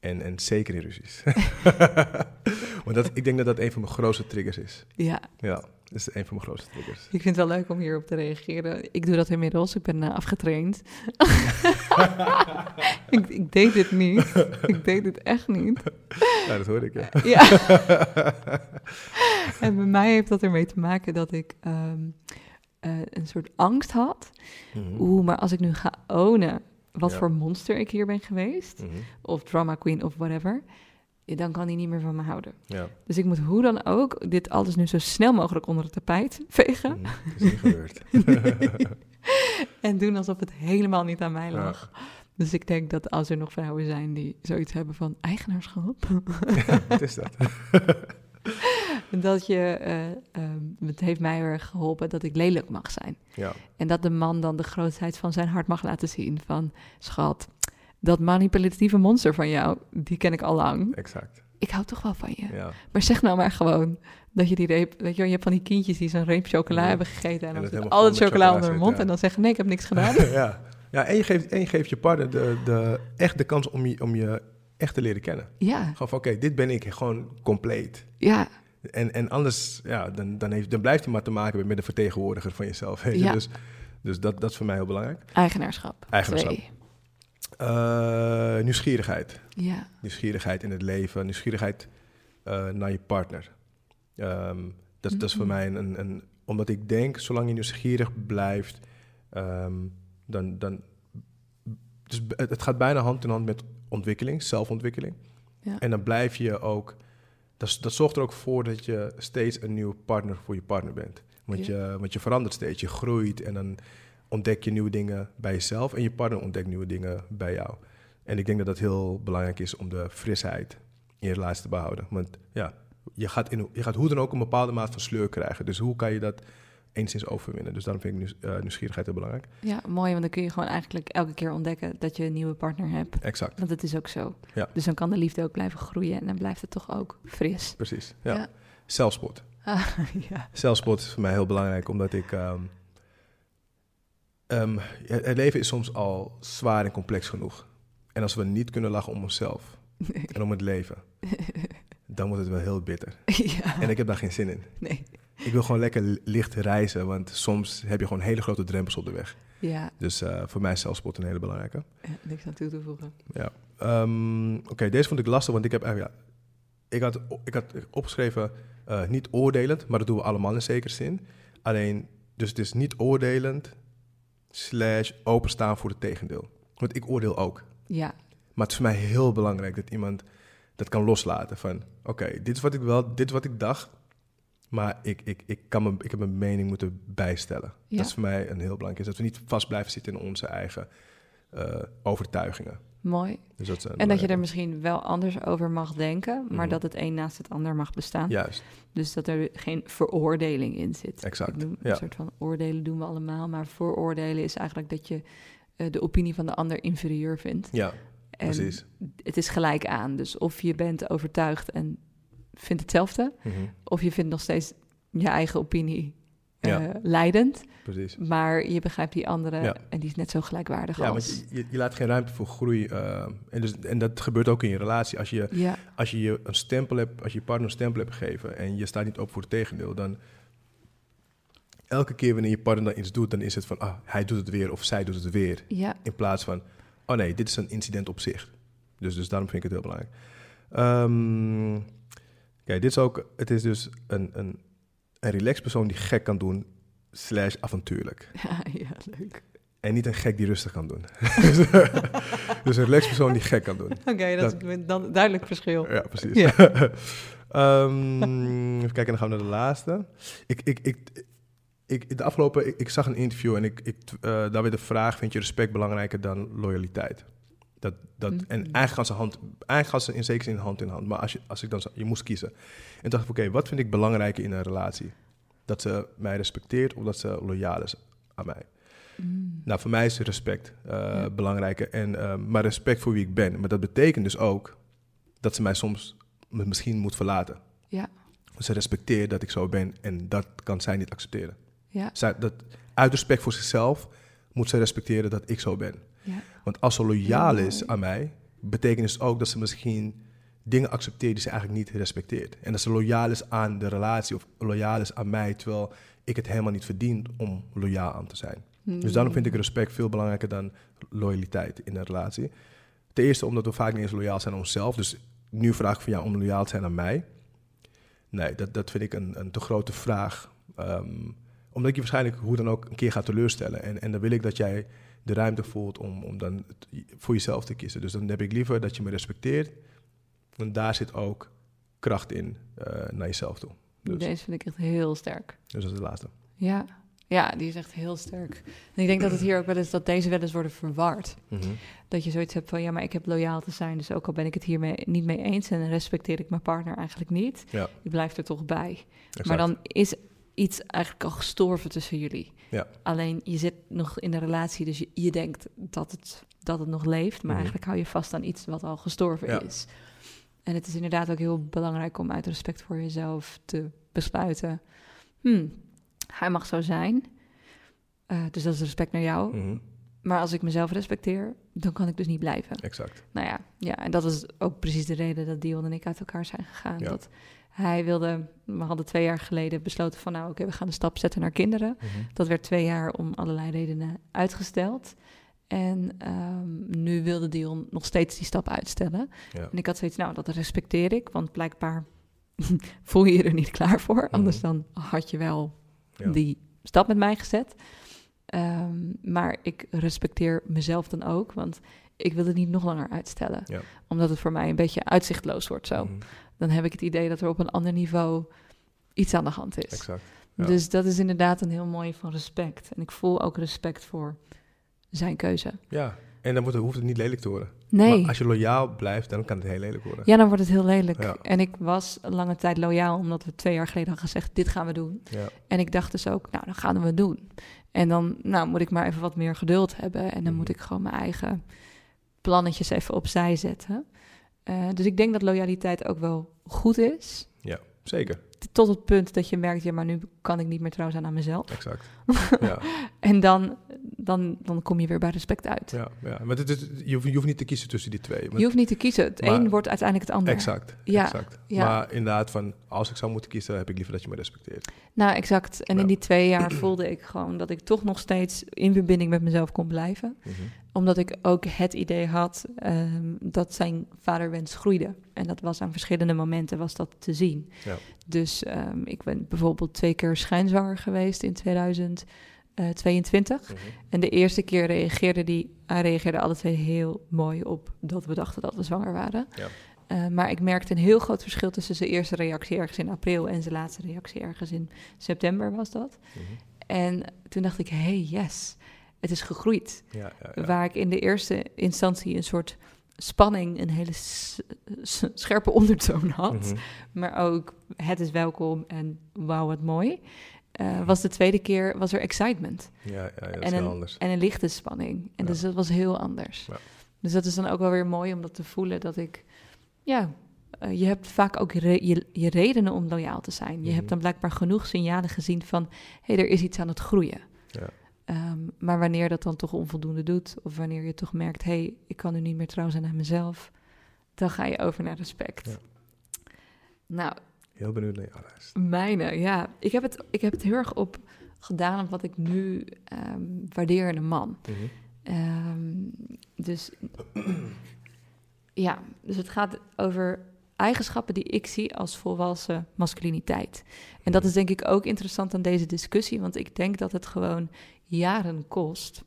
En, en zeker in ruzies. Want dat, ik denk dat dat een van mijn grootste triggers is. Ja, Ja, dat is een van mijn grootste triggers. ik vind het wel leuk om hierop te reageren. Ik doe dat inmiddels. Ik ben eh, afgetraind. ik, ik deed dit niet. Ik deed dit echt niet. Ja, dat hoorde ik, ja. Ja. en bij mij heeft dat ermee te maken dat ik ehm, eh, een soort angst had. Mhm. Oeh, maar als ik nu ga ownen wat Ja. voor monster ik hier ben geweest, Mhm. of drama queen of whatever, dan kan hij niet meer van me houden. Ja. Dus ik moet hoe dan ook dit alles nu zo snel mogelijk onder het tapijt vegen. Het is niet gebeurd. en doen alsof het helemaal niet aan mij Ja. lag. Dus ik denk dat als er nog vrouwen zijn die zoiets hebben van eigenaarschap, Wat is dat? dat je, eh, ehm, het heeft mij heel erg geholpen dat ik lelijk mag zijn. Ja, En dat de man dan de grootheid van zijn hart mag laten zien. Van, schat, dat manipulatieve monster van jou, die ken ik al lang. exact. Ik hou toch wel van je. Ja. Maar zeg nou maar gewoon dat je die reep... Weet je, je hebt van die kindjes die zo'n reep chocola Ja. hebben gegeten... en En dan al het chocola onder hun mond... ja. en dan zeggen, nee, ik heb niks gedaan. ja. ja en, je geeft, en je geeft je partner de, de, echt de kans om je, om je echt te leren kennen. ja, Gewoon van, oké, dit ben ik, gewoon compleet. ja, En, en anders, ja, dan, dan, heeft, dan blijft hij maar te maken met de vertegenwoordiger van jezelf. Weet je? Ja. Dus, dus dat, dat is voor mij heel belangrijk. eigenaarschap. Eigenaarschap. Twee. Eh, nieuwsgierigheid. Ja, Nieuwsgierigheid in het leven. Nieuwsgierigheid eh, naar je partner. Ehm, dat, dat is voor mij een, een, een... Omdat ik denk, zolang je nieuwsgierig blijft... ehm, dan... dan dus het, het gaat bijna hand in hand met ontwikkeling, zelfontwikkeling. Ja. En dan blijf je ook... Dat, dat zorgt er ook voor dat je steeds een nieuwe partner voor je partner bent. Want, Ja. je, want je verandert steeds, je groeit en dan ontdek je nieuwe dingen bij jezelf en je partner ontdekt nieuwe dingen bij jou. En ik denk dat dat heel belangrijk is om de frisheid in je relatie te behouden. Want ja, je gaat, in, je gaat hoe dan ook een bepaalde maat van sleur krijgen. Dus hoe kan je dat enigszins overwinnen? Dus daarom vind ik eh, nieuwsgierigheid heel belangrijk. ja, mooi, want dan kun je gewoon eigenlijk elke keer ontdekken... dat je een nieuwe partner hebt. Exact, Want het is ook zo. Ja. Dus dan kan de liefde ook blijven groeien... en dan blijft het toch ook fris. precies. Ja. Ja. Zelfspot. Ah, ja. Zelfspot is voor mij heel belangrijk, omdat ik... ehm, ehm, het leven is soms al zwaar en complex genoeg. En als we niet kunnen lachen om onszelf Nee. en om het leven... dan wordt het wel heel bitter. ja. En ik heb daar geen zin in. Nee. Ik wil gewoon lekker li- licht reizen, want soms heb je gewoon hele grote drempels op de weg. Ja, Dus eh, voor mij is zelfspot een hele belangrijke. ja, niks aan toe te voegen. Ja. Ehm, Oké, deze vond ik lastig, want ik heb eigenlijk... Ja, ik, had, ik had opgeschreven eh, niet oordelend, maar dat doen we allemaal in zekere zin. Alleen, dus het is niet oordelend slash openstaan voor het tegendeel. Want ik oordeel ook. Ja, Maar het is voor mij heel belangrijk dat iemand dat kan loslaten. Van, oké, dit is wat ik wel, dit is wat ik dacht. Maar ik, ik, ik, kan me, ik heb mijn mening moeten bijstellen. Ja. Dat is voor mij een heel belangrijk. Is dat we niet vast blijven zitten in onze eigen eh, overtuigingen. Mooi. Dus dat een En dat je er misschien wel anders over mag denken, maar Mhm. dat het een naast het ander mag bestaan. Juist, Dus dat er geen veroordeling in zit. Exact, ja. Een soort van oordelen doen we allemaal, maar vooroordelen is eigenlijk dat je eh, de opinie van de ander inferieur vindt. ja, En precies. het is gelijk aan. Dus of je bent overtuigd en vindt hetzelfde, Mhm, of je vindt nog steeds je eigen opinie eh, leidend, precies. maar je begrijpt die andere Ja. en die is net zo gelijkwaardig Ja, als... want je, je, je laat geen ruimte voor groei. eh, en, dus, en dat gebeurt ook in je relatie. Als je Ja, als je je een stempel hebt, als je je partner een stempel hebt gegeven en je staat niet op voor het tegendeel, dan elke keer wanneer je partner dan iets doet, dan is het van, ah, hij doet het weer of zij doet het weer. ja, In plaats van, oh nee, dit is een incident op zich. Dus, dus daarom vind ik het heel belangrijk. Ehm, Kijk, dit is ook, het is dus een, een, een relaxed persoon die gek kan doen, slash avontuurlijk. ja, ja, leuk. En niet een gek die rustig kan doen. dus een relaxed persoon die gek kan doen. Oké, dat, is dan duidelijk verschil. Ja, precies. Ja. Ehm, even kijken, dan gaan we naar de laatste. Ik, ik, ik, ik, de afgelopen, ik, ik zag een interview en ik, ik, eh, daar werd de vraag: vind je respect belangrijker dan loyaliteit? Dat, dat, En Mhm. eigenlijk gaan, ze hand, eigenlijk gaan ze in zekere zin hand in hand. Maar als, je, als ik dan, je moest kiezen. En dacht ik: oké, wat vind ik belangrijker in een relatie? Dat ze mij respecteert of dat ze loyaal is aan mij? Mm. Nou, voor mij is respect Ja. belangrijker. En, eh, maar respect voor wie ik ben. Maar dat betekent dus ook dat ze mij soms misschien moet verlaten. Ja. Ze respecteert dat ik zo ben en dat kan zij niet accepteren. Ja, Zij, dat, uit respect voor zichzelf moet ze respecteren dat ik zo ben. Ja, Want als ze loyaal is aan mij, betekent dus ook dat ze misschien dingen accepteert die ze eigenlijk niet respecteert. En dat ze loyaal is aan de relatie of loyaal is aan mij, terwijl ik het helemaal niet verdien om loyaal aan te zijn. Dus daarom vind ik respect veel belangrijker dan loyaliteit in een relatie. Ten eerste omdat we vaak niet eens loyaal zijn aan onszelf. Dus nu vraag ik van jou om loyaal te zijn aan mij. Nee, dat, dat vind ik een, een te grote vraag. Ehm, omdat ik je waarschijnlijk hoe dan ook een keer gaat teleurstellen. En, en dan wil ik dat jij de ruimte voelt om, om dan voor jezelf te kiezen. Dus dan heb ik liever dat je me respecteert. Want daar zit ook kracht in eh, naar jezelf toe. Dus, Deze vind ik echt heel sterk. dus dat is de laatste. Ja. ja, die is echt heel sterk. En ik denk dat het hier ook wel eens, dat deze wel eens worden verward. Mhm. Dat je zoiets hebt van, ja, maar ik heb loyaal te zijn. Dus ook al ben ik het hiermee niet mee eens en respecteer ik mijn partner eigenlijk niet. Ja, Ik blijf er toch bij. exact. Maar dan is iets eigenlijk al gestorven tussen jullie. Ja. Alleen je zit nog in de relatie, dus je, je denkt dat het, dat het nog leeft. Maar Mhm. eigenlijk hou je vast aan iets wat al gestorven Ja. is. En het is inderdaad ook heel belangrijk om uit respect voor jezelf te besluiten. Hmm, hij mag zo zijn. Eh, dus dat is respect naar jou. Mhm, Maar als ik mezelf respecteer, dan kan ik dus niet blijven. Exact. Nou ja, ja, en dat is ook precies de reden dat Dion en ik uit elkaar zijn gegaan. Ja. Dat hij wilde, we hadden twee jaar geleden besloten van nou oké, we gaan de stap zetten naar kinderen. Mhm. Dat werd twee jaar om allerlei redenen uitgesteld. En ehm, nu wilde Dion nog steeds die stap uitstellen. Ja. En ik had zoiets, nou dat respecteer ik, want blijkbaar voel je je er niet klaar voor. Anders dan had je wel Mhm. Ja. die stap met mij gezet. Ehm, maar ik respecteer mezelf dan ook, want ik wil het niet nog langer uitstellen. Ja. Omdat het voor mij een beetje uitzichtloos wordt zo. Mhm. Dan heb ik het idee dat er op een ander niveau iets aan de hand is. Exact. ja. Dus dat is inderdaad een heel mooi van respect. En ik voel ook respect voor zijn keuze. Ja, en dan wordt het, hoeft het niet lelijk te worden. Nee, Maar als je loyaal blijft, dan kan het heel lelijk worden. ja, dan wordt het heel lelijk. Ja. En ik was lange tijd loyaal, omdat we twee jaar geleden hadden gezegd, dit gaan we doen. Ja. En ik dacht dus ook, nou, dan gaan we het doen. En dan nou, moet ik maar even wat meer geduld hebben. En dan Mhm. moet ik gewoon mijn eigen plannetjes even opzij zetten. Eh, dus ik denk dat loyaliteit ook wel goed is. Zeker. Tot het punt dat je merkt, ja, maar nu kan ik niet meer trouw zijn aan mezelf. Exact. ja. En dan, dan, dan kom je weer bij respect uit. Ja, ja. maar het is, je, hoeft, je hoeft niet te kiezen tussen die twee. Je hoeft niet te kiezen. Het Maar- een wordt uiteindelijk het ander. Exact, Ja, exact. ja. Maar inderdaad, van, als ik zou moeten kiezen, heb ik liever dat je me respecteert. Nou, exact. En Ja. in die twee jaar voelde ik gewoon dat ik toch nog steeds in verbinding met mezelf kon blijven. Mhm. Omdat ik ook het idee had ehm, dat zijn vaderwens groeide. En dat was aan verschillende momenten was dat te zien. Ja. Dus ehm, ik ben bijvoorbeeld twee keer schijnzwanger geweest in 2022. Mhm. En de eerste keer reageerde die, hij reageerde alle twee heel mooi op dat we dachten dat we zwanger waren. Ja. Eh, maar ik merkte een heel groot verschil tussen zijn eerste reactie ergens in april en zijn laatste reactie ergens in september was dat. Mhm. En toen dacht ik, hey yes, het is gegroeid. Ja, ja. Waar ik in de eerste instantie een soort spanning, een hele scherpe ondertoon had. Mhm. Maar ook het is welkom en wauw wat mooi. Eh, was de tweede keer was er excitement ja, ja, ja, dat en is een, anders. en een lichte spanning. En Ja. dus dat was heel anders. Ja. Dus dat is dan ook wel weer mooi om dat te voelen dat ik, ja, eh, je hebt vaak ook re- je, je redenen om loyaal te zijn. Je Mhm. hebt dan blijkbaar genoeg signalen gezien van, hé, hey, er is iets aan het groeien. Ehm, maar wanneer dat dan toch onvoldoende doet, of wanneer je toch merkt, hé, hey, ik kan nu niet meer trouw zijn aan mezelf, dan ga je over naar respect. Ja. Nou, Heel benieuwd naar jouw lijst. Mijne, ja. Ik heb het, ik heb het heel erg op gedaan op wat ik nu ehm, waardeer in een man. Mhm. Ehm, dus ja, dus het gaat over eigenschappen die ik zie als volwassen masculiniteit. En dat is denk ik ook interessant aan deze discussie, want ik denk dat het gewoon jaren kost,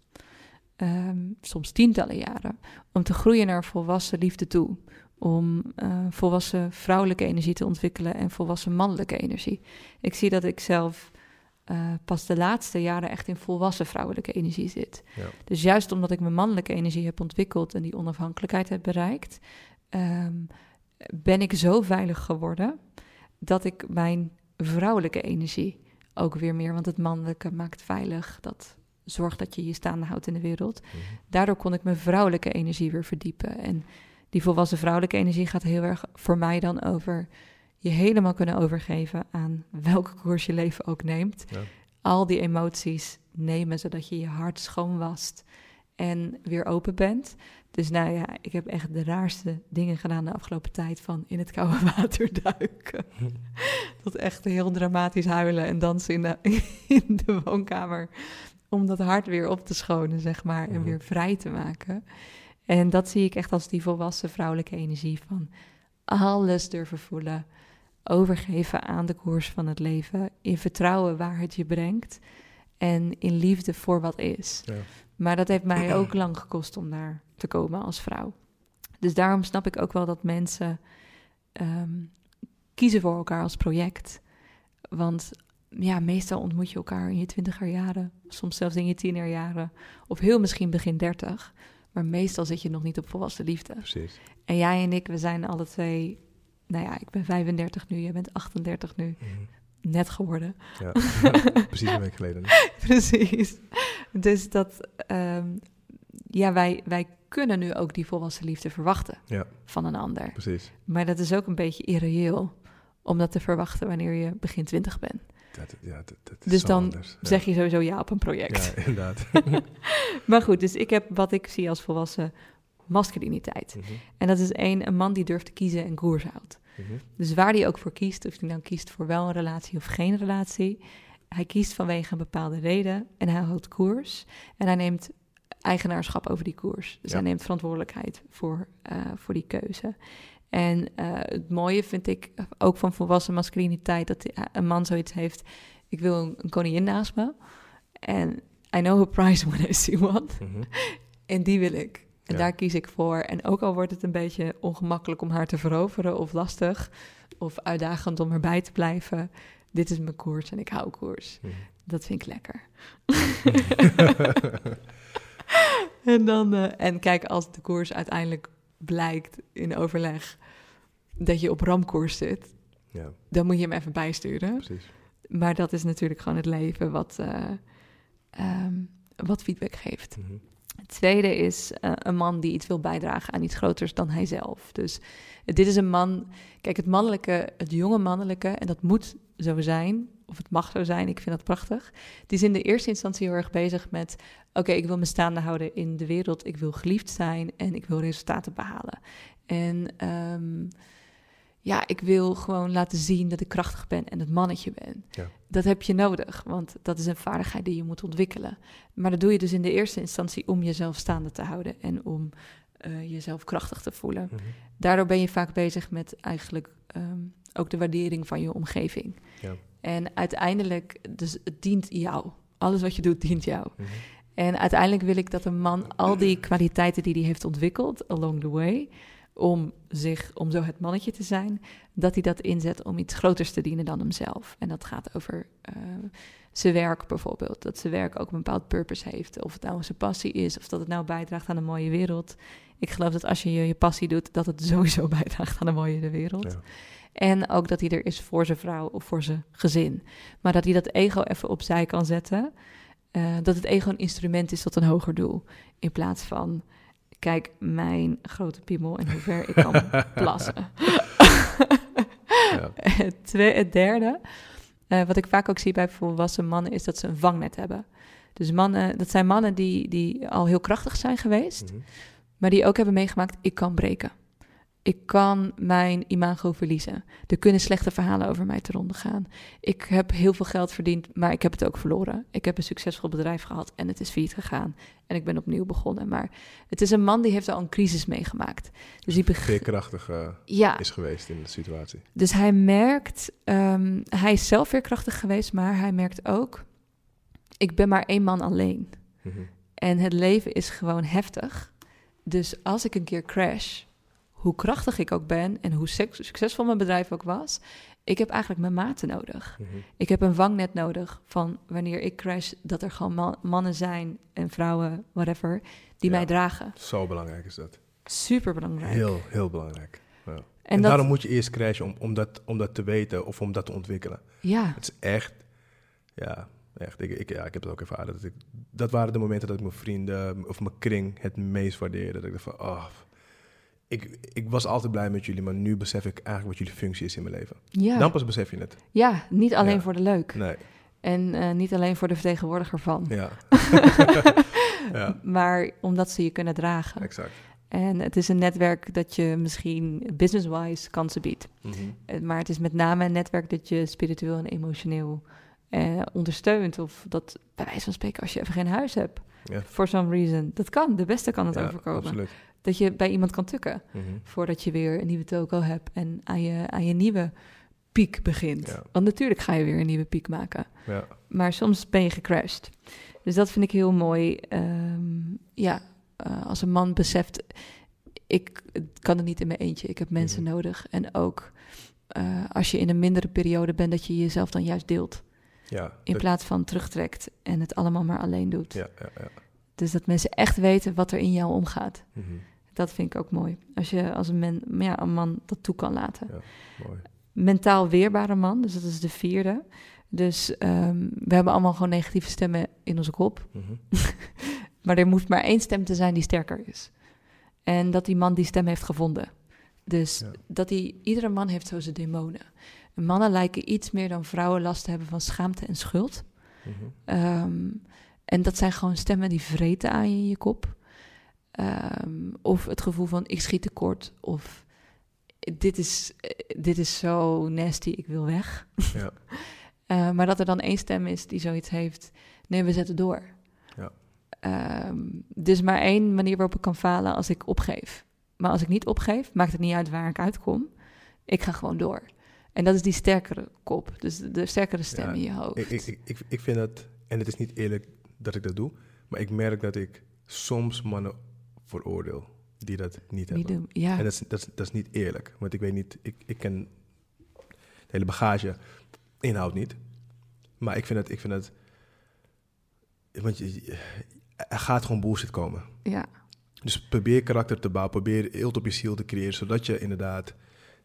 ehm, soms tientallen jaren, om te groeien naar volwassen liefde toe. Om eh, volwassen vrouwelijke energie te ontwikkelen en volwassen mannelijke energie. Ik zie dat ik zelf eh, pas de laatste jaren echt in volwassen vrouwelijke energie zit. Ja. Dus juist omdat ik mijn mannelijke energie heb ontwikkeld en die onafhankelijkheid heb bereikt, ehm, ben ik zo veilig geworden dat ik mijn vrouwelijke energie ook weer meer, want het mannelijke maakt veilig, dat zorgt dat je je staande houdt in de wereld. Mhm. Daardoor kon ik mijn vrouwelijke energie weer verdiepen. En die volwassen vrouwelijke energie gaat heel erg voor mij dan over je helemaal kunnen overgeven aan welke koers je leven ook neemt. Ja. Al die emoties nemen zodat je je hart schoon wast en weer open bent. Dus nou ja, ik heb echt de raarste dingen gedaan de afgelopen tijd. Van in het koude water duiken. Tot echt heel dramatisch huilen en dansen in de, in de woonkamer. Om dat hart weer op te schonen, zeg maar. En Mhm. weer vrij te maken. En dat zie ik echt als die volwassen vrouwelijke energie van alles durven voelen. Overgeven aan de koers van het leven. In vertrouwen waar het je brengt. En in liefde voor wat is. Ja. Maar dat heeft mij ook lang gekost om daar te komen als vrouw. Dus daarom snap ik ook wel dat mensen ehm, kiezen voor elkaar als project. Want ja, meestal ontmoet je elkaar in je twintiger jaren, soms zelfs in je tienerjaren, of heel misschien begin dertig. Maar meestal zit je nog niet op volwassen liefde. Precies. En jij en ik, we zijn alle twee, nou ja, ik ben 35 nu, jij bent 38 nu, Mhm. net geworden. Ja. Precies een week geleden. Precies. Dus dat, ehm, ja, wij, wij kunnen nu ook die volwassen liefde verwachten Ja. van een ander. Precies. Maar dat is ook een beetje irreëel om dat te verwachten wanneer je begin twintig bent. Dat, ja, dat, dat is Dus dan anders. Ja. Zeg je sowieso ja op een project. Ja, inderdaad. Maar goed, dus ik heb wat ik zie als volwassen masculiniteit. Mhm. En dat is één, een man die durft te kiezen en koers houdt. Mhm. Dus waar hij ook voor kiest, of hij nou kiest voor wel een relatie of geen relatie, hij kiest vanwege een bepaalde reden en hij houdt koers. En hij neemt eigenaarschap over die koers. Dus Ja. hij neemt verantwoordelijkheid voor, eh, voor die keuze. En eh, het mooie vind ik ook van volwassen masculiniteit, dat die- een man zoiets heeft, ik wil een, een koningin naast me. En I know a prize when I see one. Mhm. En die wil ik. En Ja. daar kies ik voor. En ook al wordt het een beetje ongemakkelijk om haar te veroveren of lastig of uitdagend om erbij te blijven, dit is mijn koers en ik hou koers. Mhm. Dat vind ik lekker. en, dan, eh, en kijk, als de koers uiteindelijk blijkt in overleg dat je op ramkoers zit, ja, dan moet je hem even bijsturen. precies. Maar dat is natuurlijk gewoon het leven wat, eh, ehm, wat feedback geeft. Mhm. Het tweede is eh, een man die iets wil bijdragen aan iets groters dan hijzelf. Dus dit is een man, kijk, het mannelijke, het jonge mannelijke, en dat moet zo zijn, of het mag zo zijn, ik vind dat prachtig. Die is in de eerste instantie heel erg bezig met: oké, ik wil me staande houden in de wereld, ik wil geliefd zijn en ik wil resultaten behalen. En ehm, ja, ik wil gewoon laten zien dat ik krachtig ben en het mannetje ben. Ja. Dat heb je nodig, want dat is een vaardigheid die je moet ontwikkelen. Maar dat doe je dus in de eerste instantie om jezelf staande te houden en om uh, jezelf krachtig te voelen. Mhm. Daardoor ben je vaak bezig met eigenlijk ehm, ook de waardering van je omgeving. Ja. En uiteindelijk, dus het dient jou. Alles wat je doet, dient jou. Mhm. En uiteindelijk wil ik dat een man al die kwaliteiten die hij heeft ontwikkeld along the way, om zich, om zo het mannetje te zijn, dat hij dat inzet om iets groters te dienen dan hemzelf. En dat gaat over uh, zijn werk bijvoorbeeld. Dat zijn werk ook een bepaald purpose heeft. Of het nou zijn passie is, of dat het nou bijdraagt aan een mooie wereld. Ik geloof dat als je je passie doet, dat het sowieso bijdraagt aan een mooie wereld. Ja. En ook dat hij er is voor zijn vrouw of voor zijn gezin. Maar dat hij dat ego even opzij kan zetten. Uh, dat het ego een instrument is tot een hoger doel. In plaats van, kijk, mijn grote piemel en hoe ver ik kan plassen. Ja. het, derde, uh, wat ik vaak ook zie bij volwassen mannen, is dat ze een vangnet hebben. Dus mannen, dat zijn mannen die, die al heel krachtig zijn geweest, Mhm. maar die ook hebben meegemaakt, ik kan breken. Ik kan mijn imago verliezen. Er kunnen slechte verhalen over mij te ronde gaan. Ik heb heel veel geld verdiend, maar ik heb het ook verloren. Ik heb een succesvol bedrijf gehad en het is failliet gegaan. En ik ben opnieuw begonnen. Maar het is een man die heeft al een crisis meegemaakt. Dus, die Veerkrachtig ja, is geweest in de situatie. dus hij merkt, ehm, hij is zelf weer krachtig geweest, maar hij merkt ook, ik ben maar één man alleen. Mhm. En het leven is gewoon heftig. Dus als ik een keer crash, hoe krachtig ik ook ben en hoe suc- succesvol mijn bedrijf ook was, ik heb eigenlijk mijn maten nodig. Mhm. Ik heb een vangnet nodig van wanneer ik crash, dat er gewoon ma- mannen zijn en vrouwen, whatever, die Ja. mij dragen. Zo belangrijk is dat. Super belangrijk. Heel, heel belangrijk. Ja. En, en dat, daarom moet je eerst crashen om, om, dat, om dat te weten of om dat te ontwikkelen. ja, Het is echt, ja, echt. Ik, ik, ja, ik heb het ook ervaren. Dat, ik, dat waren de momenten dat ik mijn vrienden of mijn kring het meest waardeerde. Dat ik dacht van, oh, ik, ik was altijd blij met jullie, maar nu besef ik eigenlijk wat jullie functie is in mijn leven. ja. Dan pas besef je het. ja, niet alleen Ja. voor de leuk. Nee, En eh, niet alleen voor de vertegenwoordiger van. ja. ja, Maar omdat ze je kunnen dragen. exact. En het is een netwerk dat je misschien business-wise kansen biedt. Eh, Maar het is met name een netwerk dat je spiritueel en emotioneel eh, ondersteunt. Of dat, bij wijze van spreken, als je even geen huis hebt. For some reason. Dat kan, de beste kan het Ja, overkomen. absoluut. Dat je bij iemand kan tukken. Mhm. Voordat je weer een nieuwe toko hebt en aan je, aan je nieuwe piek begint. Ja. Want natuurlijk ga je weer een nieuwe piek maken. Ja, Maar soms ben je gecrashed. Dus dat vind ik heel mooi. Ehm, ja, eh, als een man beseft, ik kan het niet in mijn eentje. Ik heb mensen Mhm. nodig. En ook eh, als je in een mindere periode bent, dat je jezelf dan juist deelt. ja. In dat- plaats van terugtrekt en het allemaal maar alleen doet. ja, ja, ja. Dus dat mensen echt weten wat er in jou omgaat. Mhm. Dat vind ik ook mooi. Als je als een, men, ja, een man dat toe kan laten. Mooi. Mentaal weerbare man, dus dat is de vierde. Dus ehm, we hebben allemaal gewoon negatieve stemmen in onze kop. Mhm. Maar er moet maar één stem te zijn die sterker is. En dat die man die stem heeft gevonden. Dus Ja. dat die, iedere man heeft zo zijn demonen. En mannen lijken iets meer dan vrouwen last te hebben van schaamte en schuld. Mhm. Ehm, en dat zijn gewoon stemmen die vreten aan je in je kop. Ehm, of het gevoel van ik schiet tekort. Of dit is, eh, dit is zo nasty, ik wil weg. Ja. Eh, maar dat er dan één stem is die zoiets heeft. Nee, we zetten door. Ja. Ehm, dus maar één manier waarop ik kan falen als ik opgeef. Maar als ik niet opgeef, maakt het niet uit waar ik uitkom. Ik ga gewoon door. En dat is die sterkere kop. Dus de, de sterkere stem Ja, in je hoofd. Ik, ik, ik, ik, ik vind dat, en het is niet eerlijk dat ik dat doe, maar ik merk dat ik soms mannen veroordeel die dat niet niet hebben. doen. Ja. En dat is, dat, is, dat is niet eerlijk, want ik weet niet, ik, ik ken de hele bagage, inhoud niet. Maar ik vind het, ik vind het, want je, er gaat gewoon bullshit komen. ja. Dus probeer karakter te bouwen, probeer eelt op je ziel te creëren, zodat je inderdaad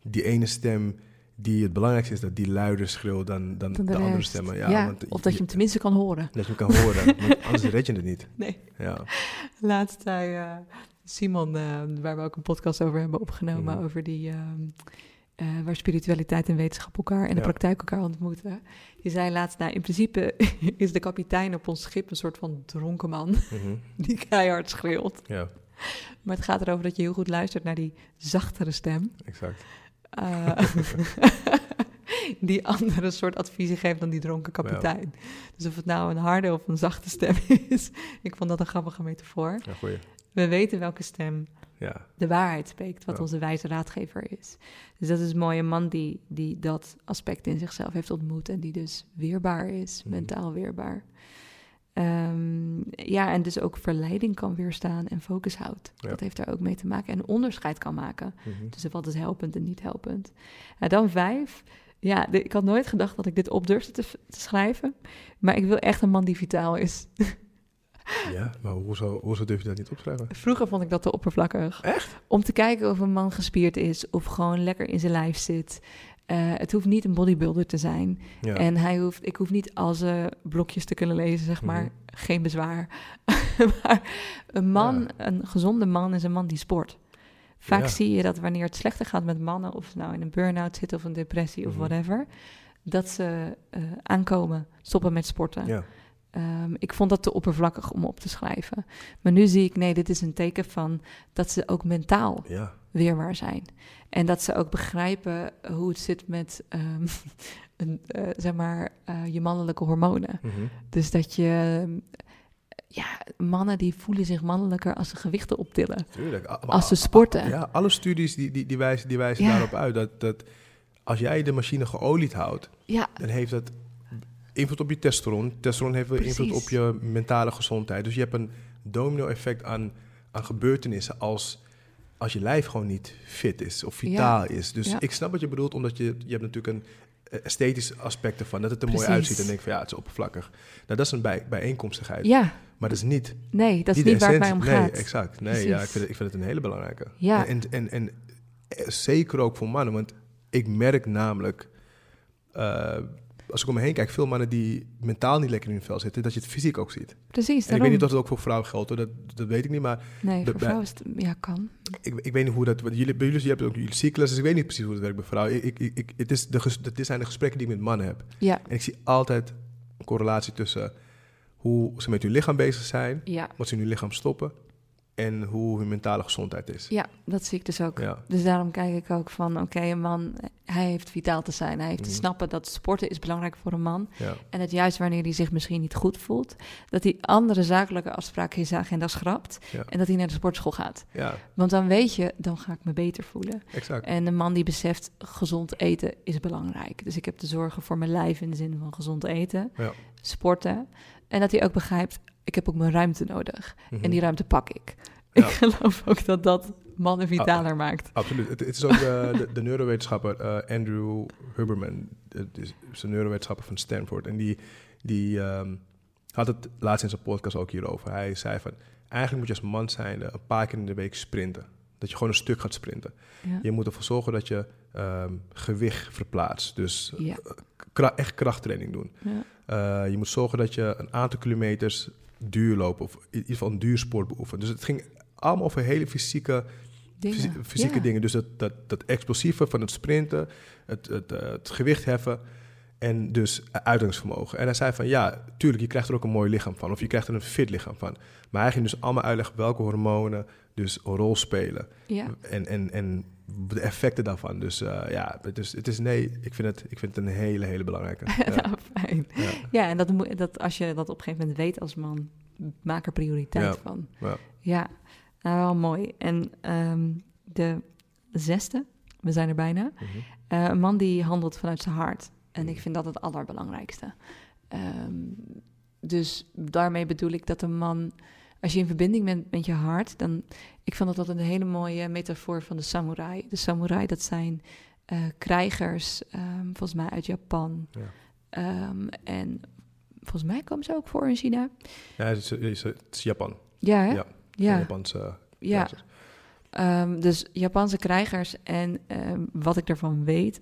die ene stem die het belangrijkste is dat die luider schreeuwt dan, dan, Dan de, de andere stemmen. Ja, Ja, want of dat je hem tenminste kan horen. dat je hem kan horen, want anders red je het niet. Nee. Ja, Laatst zei eh, Simon, eh, waar we ook een podcast over hebben opgenomen, Mhm. over die, ehm, eh, waar spiritualiteit en wetenschap elkaar en de Ja. praktijk elkaar ontmoeten. Die zei laatst, nou in principe is de kapitein op ons schip een soort van dronken man mhm, die keihard schreeuwt. ja Maar het gaat erover dat je heel goed luistert naar die zachtere stem. exact. Eh, die andere soort adviezen geeft dan die dronken kapitein. Dus of het nou een harde of een zachte stem is, ik vond dat een grappige metafoor. Ja, goeie. We weten welke stem Ja, de waarheid spreekt, wat Ja. onze wijze raadgever is. Dus dat is mooi, een man die, die dat aspect in zichzelf heeft ontmoet en die dus weerbaar is, Mhm. mentaal weerbaar. Ehm, ja, en dus ook verleiding kan weerstaan en focus houdt. Ja. Dat heeft daar ook mee te maken. En onderscheid kan maken mhm. tussen wat is helpend en niet helpend. En dan vijf. Ja, de- ik had nooit gedacht dat ik dit op durfde te, te schrijven. Maar ik wil echt een man die vitaal is. ja maar hoezo, hoezo durf je dat niet op te schrijven? Vroeger vond ik dat te oppervlakkig. Echt? Om te kijken of een man gespierd is of gewoon lekker in zijn lijf zit. Eh, het hoeft niet een bodybuilder te zijn. Ja. En hij hoeft, ik hoef niet al zijn blokjes te kunnen lezen, zeg maar. Mhm. Geen bezwaar. maar een man, een gezonde man, is een man die sport. Vaak Ja. zie je dat wanneer het slechter gaat met mannen, of ze nou in een burn-out zitten of een depressie of Mhm. whatever, dat ze eh, aankomen, stoppen met sporten. ja. Ehm, ik vond dat te oppervlakkig om op te schrijven. Maar nu zie ik, nee, dit is een teken van dat ze ook mentaal ja. Weerbaar zijn. En dat ze ook begrijpen hoe het zit met, ehm, een, eh, zeg maar, eh, je mannelijke hormonen. Mhm. Dus dat je, ehm, ja, mannen die voelen zich mannelijker als ze gewichten optillen. Tuurlijk. A- Als ze sporten. Ja, alle studies die, die, die wijzen, die wijzen Ja. daarop uit dat, dat als jij de machine geolied houdt, Ja, dan heeft dat invloed op je testosteron. Testosteron heeft weer invloed op je mentale gezondheid. Dus je hebt een domino-effect aan, aan gebeurtenissen als, als je lijf gewoon niet fit is of vitaal is. Dus Ja. ik snap wat je bedoelt, omdat je, je hebt natuurlijk een eh, esthetisch aspect ervan, dat het er mooi uitziet en denk van ja, het is oppervlakkig. Nou, dat is een bij, bijeenkomstigheid. ja, Maar dat is niet nee, dat is niet waar het mij om Nee, gaat. exact. Nee, ja, ik vind, het, ik vind het een hele belangrijke. Ja. En, en, en, eh, zeker ook voor mannen, want ik merk namelijk, eh, als ik om me heen kijk, veel mannen die mentaal niet lekker in hun vel zitten, dat je het fysiek ook ziet. Precies, En ik weet niet of dat ook voor vrouwen geldt, hoor, dat, dat weet ik niet, maar Nee, de- voor vrouwen is het, ja, kan. ik, ik weet niet hoe dat, want jullie, bij jullie, je hebt ook jullie cyclus, dus ik weet niet precies hoe het werkt bij vrouwen. Ik, ik, ik, het, is de, dit zijn de gesprekken die ik met mannen heb. Ja, En ik zie altijd een correlatie tussen hoe ze met hun lichaam bezig zijn, ja, wat ze in hun lichaam stoppen, en hoe hun mentale gezondheid is. ja, dat zie ik dus ook. Ja. Dus daarom kijk ik ook van, oké, een man, hij heeft vitaal te zijn. Hij heeft te Mhm. snappen dat sporten is belangrijk voor een man. Ja. En dat juist wanneer hij zich misschien niet goed voelt, dat hij andere zakelijke afspraken in zijn agenda schrapt. Ja. En dat hij naar de sportschool gaat. ja, Want dan weet je, dan ga ik me beter voelen. exact. En een man die beseft, gezond eten is belangrijk. Dus ik heb te zorgen voor mijn lijf in de zin van gezond eten, sporten. En dat hij ook begrijpt, ik heb ook mijn ruimte nodig. Mhm. En die ruimte pak ik. Ja. Ik geloof ook dat dat mannen vitaler maakt. Absoluut. Het, het is ook eh, de, de neurowetenschapper eh, Andrew Huberman. Het is, is een neurowetenschapper van Stanford. En die, die ehm, had het laatst in zijn podcast ook hierover. Hij zei van, eigenlijk moet je als man zijn een paar keer in de week sprinten. Dat je gewoon een stuk gaat sprinten. Ja. Je moet ervoor zorgen dat je ehm, gewicht verplaatst. Dus Ja. kra- echt krachttraining doen. Ja. Eh, je moet zorgen dat je een aantal kilometers duur loopt. Of in ieder geval een duursport beoefent. Dus het ging allemaal over hele fysieke Dingen. Fysi- fysieke Ja. dingen. Dus dat, dat, dat explosieve van het sprinten, het, het, eh, het gewicht heffen en dus uitingsvermogen. En hij zei van ja, tuurlijk, je krijgt er ook een mooi lichaam van. Of je krijgt er een fit lichaam van. Maar hij ging dus allemaal uitleggen welke hormonen dus een rol spelen. Ja. En, en, en de effecten daarvan. Dus eh, ja, het is, het is nee, ik vind het, ik vind het een hele, hele belangrijke. Ja. nou, fijn. Ja. Ja, en dat, moet- dat als je dat op een gegeven moment weet als man, maak er prioriteit Ja. van. Ja. Ja, nou wel mooi. En ehm, de zesde, we zijn er bijna. Mhm. Eh, een man die handelt vanuit zijn hart. En ik vind dat het allerbelangrijkste. Ehm, dus daarmee bedoel ik dat een man, als je in verbinding bent met je hart, dan, ik vond dat dat een hele mooie metafoor van de samurai. De samurai, dat zijn eh, krijgers, ehm, volgens mij uit Japan. Ja. Ehm, en volgens mij komen ze ook voor in China. Ja, het is, het is- Japan. Ja, hè? Ja. ja. Japanse ja. dus Japanse krijgers. En wat ik daarvan weet,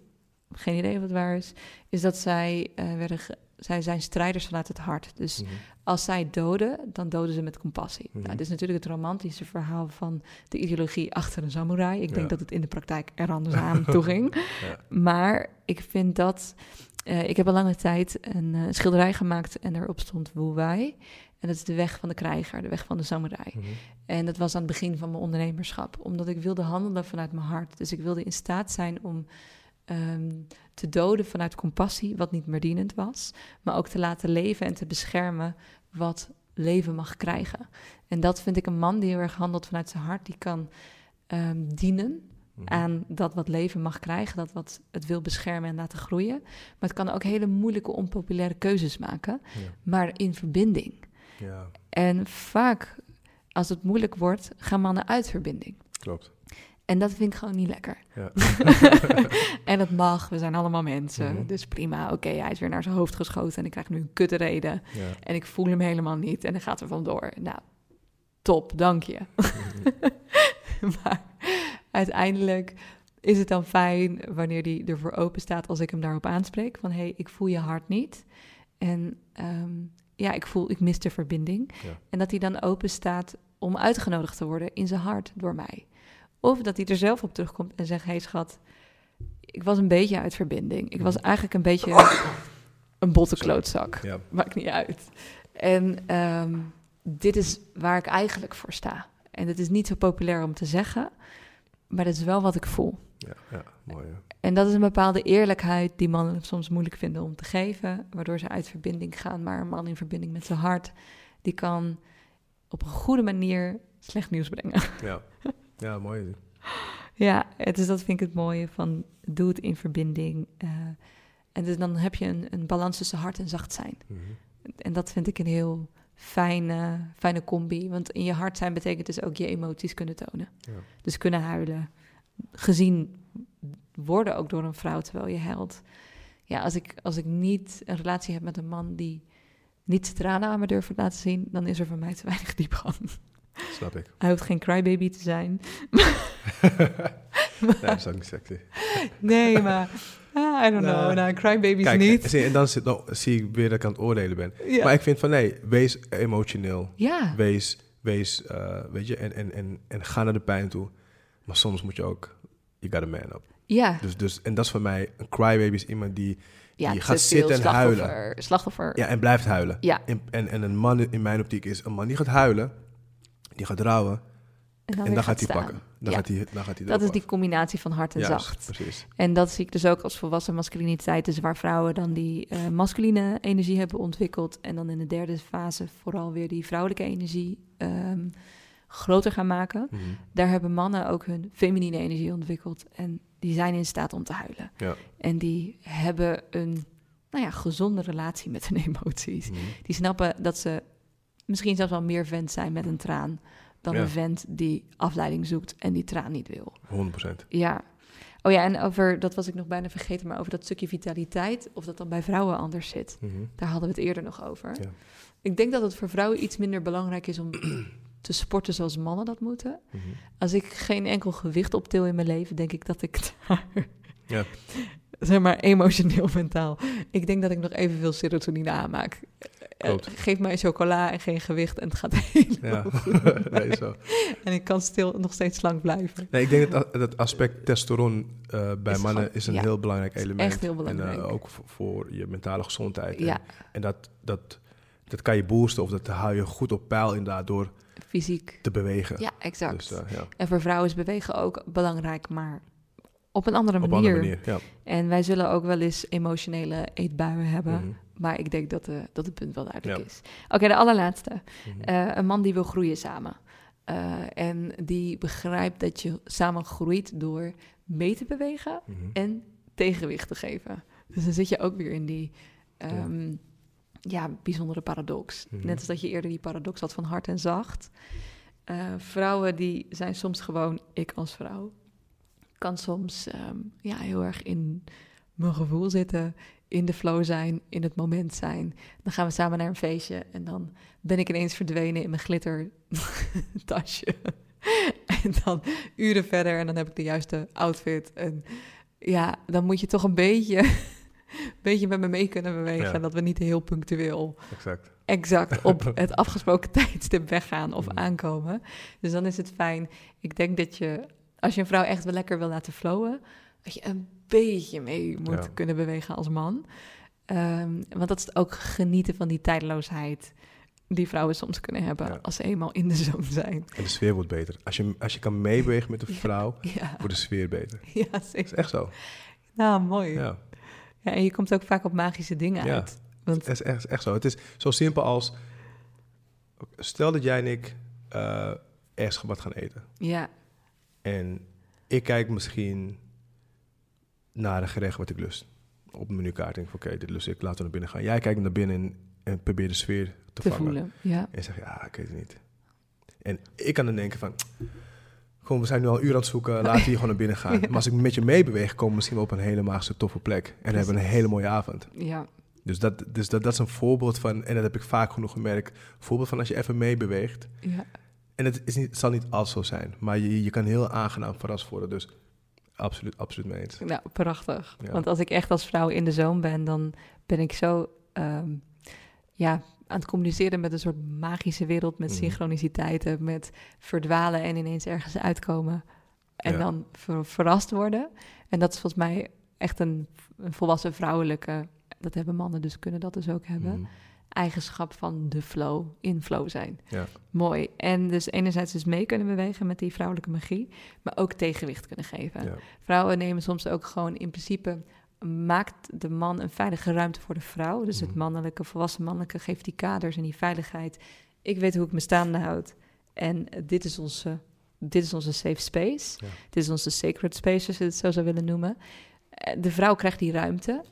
geen idee of het waar is, is dat zij, eh, werden zij zijn strijders vanuit het hart. Dus Mhm. als zij doden, dan doden ze met compassie. Mhm. Nou, dit is natuurlijk het romantische verhaal van de ideologie achter een samurai. Ik denk Ja. dat het in de praktijk er anders aan toe ging. Ja. Maar ik vind dat... eh, ik heb al lange tijd een eh, schilderij gemaakt en erop stond Wu Wei. En dat is de weg van de krijger, de weg van de samurai. Mhm. En dat was aan het begin van mijn ondernemerschap. Omdat ik wilde handelen vanuit mijn hart. Dus ik wilde in staat zijn om ehm, te doden vanuit compassie, wat niet meer dienend was. Maar ook te laten leven en te beschermen wat leven mag krijgen. En dat vind ik een man die heel erg handelt vanuit zijn hart. Die kan ehm, dienen Mhm. aan dat wat leven mag krijgen, dat wat het wil beschermen en laten groeien. Maar het kan ook hele moeilijke, onpopulaire keuzes maken, Ja. maar in verbinding. ja, En vaak, als het moeilijk wordt, gaan mannen uit verbinding. klopt. En dat vind ik gewoon niet lekker. Ja. en het mag, we zijn allemaal mensen. Mhm. Dus prima, oké, hij is weer naar zijn hoofd geschoten en ik krijg nu een kutte reden. Ja. En ik voel hem helemaal niet en dan gaat er vandoor. Nou, top, dank je. Mhm. maar uiteindelijk is het dan fijn wanneer hij ervoor open staat als ik hem daarop aanspreek. Van hé, hey, ik voel je hart niet. En ehm, ja, ik voel, ik mis de verbinding. Ja. En dat hij dan open staat om uitgenodigd te worden in zijn hart door mij. Of dat hij er zelf op terugkomt en zegt: Hé hey, schat, ik was een beetje uit verbinding. Ik was Mhm. eigenlijk een beetje een botte klootzak. Ja. Maakt niet uit. En ehm, dit is waar ik eigenlijk voor sta. En het is niet zo populair om te zeggen, maar dat is wel wat ik voel. Ja, ja, mooi. En dat is een bepaalde eerlijkheid die mannen soms moeilijk vinden om te geven, waardoor ze uit verbinding gaan. Maar een man in verbinding met zijn hart, die kan op een goede manier slecht nieuws brengen. Ja. ja, mooi. ja, is, dat vind ik het mooie van doe het in verbinding. eh, en dus dan heb je een, een balans tussen hart en zacht zijn. Mhm. En dat vind ik een heel fijne, fijne combi. Want in je hart zijn betekent dus ook je emoties kunnen tonen. Ja. Dus kunnen huilen. Gezien worden ook door een vrouw terwijl je huilt. Ja, als ik, als ik niet een relatie heb met een man die niet zijn tranen aan me durft te laten zien, dan is er voor mij te weinig diepgang. Snap ik. Hij hoeft geen crybaby te zijn. Nee, dat is ook niet sexy. Nee, maar ah, I don't know. Nou, Nou, crybabies Kijk, niet. en dan, zit, zie ik weer dat ik aan het oordelen ben. Ja. Maar ik vind van nee, wees emotioneel. ja. Wees, wees eh, weet je, en, en, en, en ga naar de pijn toe. Maar soms moet je ook, you got a man up. ja. Dus, dus, en dat is voor mij, een crybaby is iemand die, ja, te gaat zitten en slachtoffer- huilen. Slachtoffer. ja, en blijft huilen. Ja. En, en, en een man in mijn optiek is een man die gaat huilen, die gaat rouwen, En dan, en weer dan gaat hij pakken. Dan Ja. gaat hij, dan gaat hij Dat is die combinatie van hard en Juist, zacht. precies. En dat zie ik dus ook als volwassen masculiniteit. Dus waar vrouwen dan die eh, masculine energie hebben ontwikkeld. En dan in de derde fase vooral weer die vrouwelijke energie ehm, groter gaan maken. Mhm. Daar hebben mannen ook hun feminine energie ontwikkeld. En die zijn in staat om te huilen. Ja. En die hebben een nou ja, gezonde relatie met hun emoties. Mhm. Die snappen dat ze misschien zelfs wel meer vent zijn met een traan. Dan Ja. een vent die afleiding zoekt en die traan niet wil. 100%. Ja. Oh ja, en over, dat was ik nog bijna vergeten, maar over dat stukje vitaliteit, of dat dan bij vrouwen anders zit. Mhm. Daar hadden we het eerder nog over. Ja. Ik denk dat het voor vrouwen iets minder belangrijk is om te sporten zoals mannen dat moeten. Mhm. Als ik geen enkel gewicht optil in mijn leven, denk ik dat ik daar, Ja. Zeg maar emotioneel, mentaal, ik denk dat ik nog evenveel serotonine aanmaak. Eh. Geef mij chocola en geen gewicht en het gaat helemaal Ja, goed. nee, zo. En ik kan stil nog steeds slank blijven. Nee, ik denk dat dat aspect testosteron eh, bij Is mannen gewoon- is een ja. heel belangrijk element. echt heel En belangrijk. eh, ook voor, voor je mentale gezondheid. Ja, En, en dat, dat, dat kan je boosten of dat hou je goed op peil inderdaad door fysiek. te bewegen. Ja, exact. Dus ja, En voor vrouwen is bewegen ook belangrijk, maar op een andere op een manier. andere manier. Ja. En wij zullen ook wel eens emotionele eetbuien hebben. Mhm. Maar ik denk dat, de, dat het punt wel duidelijk Ja. is. Oké, de allerlaatste. Mhm. Eh, een man die wil groeien samen. Eh, en die begrijpt dat je samen groeit door mee te bewegen Mhm. en tegenwicht te geven. Dus dan zit je ook weer in die ehm, ja. bijzondere paradox. Net als dat je eerder die paradox had van hard en zacht. Eh, vrouwen die zijn soms gewoon ik als vrouw. Kan soms ehm, ja, heel erg in mijn gevoel zitten, in de flow zijn, in het moment zijn. Dan gaan we samen naar een feestje en dan ben ik ineens verdwenen in mijn glittertasje. en dan uren verder en dan heb ik de juiste outfit en ja, dan moet je toch een beetje, een beetje met me mee kunnen bewegen. Ja. Dat we niet heel punctueel Exact. exact op het afgesproken tijdstip weggaan of Mhm. aankomen. Dus dan is het fijn. Ik denk dat je, als je een vrouw echt wel lekker wil laten flowen, dat je een beetje mee moet Ja. kunnen bewegen als man. Ehm, want dat is ook genieten van die tijdloosheid die vrouwen soms kunnen hebben Ja. als ze eenmaal in de zone zijn. En de sfeer wordt beter. Als je, als je kan meebewegen met een vrouw, Ja, wordt de sfeer beter. ja Dat is zeker. echt zo. Nou, mooi. Ja. Ja. en je komt ook vaak op magische dingen Ja. uit. Want Het is echt, echt zo. Het is zo simpel als... Stel dat jij en ik eh, ergens wat gaan eten. ja, En ik kijk misschien naar een gerecht wat ik lust. Op een menukaart denk ik van, oké, dit lust ik, laten we naar binnen gaan. Jij kijkt naar binnen en, en probeert de sfeer te, te vangen. voelen. Ja, En zeg ja, ik weet het niet. En ik kan dan denken van, gewoon, we zijn nu al een uur aan het zoeken, laten we hier gewoon naar binnen gaan. Ja. Maar als ik met je meebeweeg, komen we misschien wel op een hele magische toffe plek. En hebben we een hele mooie avond. ja, Dus, dat, dus dat, dat is een voorbeeld van, en dat heb ik vaak genoeg gemerkt, een voorbeeld van als je even meebeweegt. ja. En het, is niet, het zal niet altijd zo zijn, maar je, je kan heel aangenaam verrast worden. Dus absoluut, absoluut mee eens. Nou, prachtig. Ja. Want als ik echt als vrouw in de zoon ben, dan ben ik zo ehm, ja, aan het communiceren met een soort magische wereld, met Mhm. synchroniciteiten, met verdwalen en ineens ergens uitkomen. En Ja. dan ver- verrast worden. En dat is volgens mij echt een, een volwassen vrouwelijke, dat hebben mannen dus, kunnen dat dus ook hebben, Mhm. Eigenschap van de flow, in flow zijn. Ja. Mooi. En dus enerzijds dus mee kunnen bewegen met die vrouwelijke magie, maar ook tegenwicht kunnen geven. Ja. Vrouwen nemen soms ook gewoon in principe maakt de man een veilige ruimte voor de vrouw. Dus het Mhm. mannelijke, volwassen mannelijke geeft die kaders en die veiligheid. Ik weet hoe ik me staande houd. En dit is onze, dit is onze safe space. Ja. Dit is onze sacred space, als je het zo zou willen noemen. Eh, De vrouw krijgt die ruimte.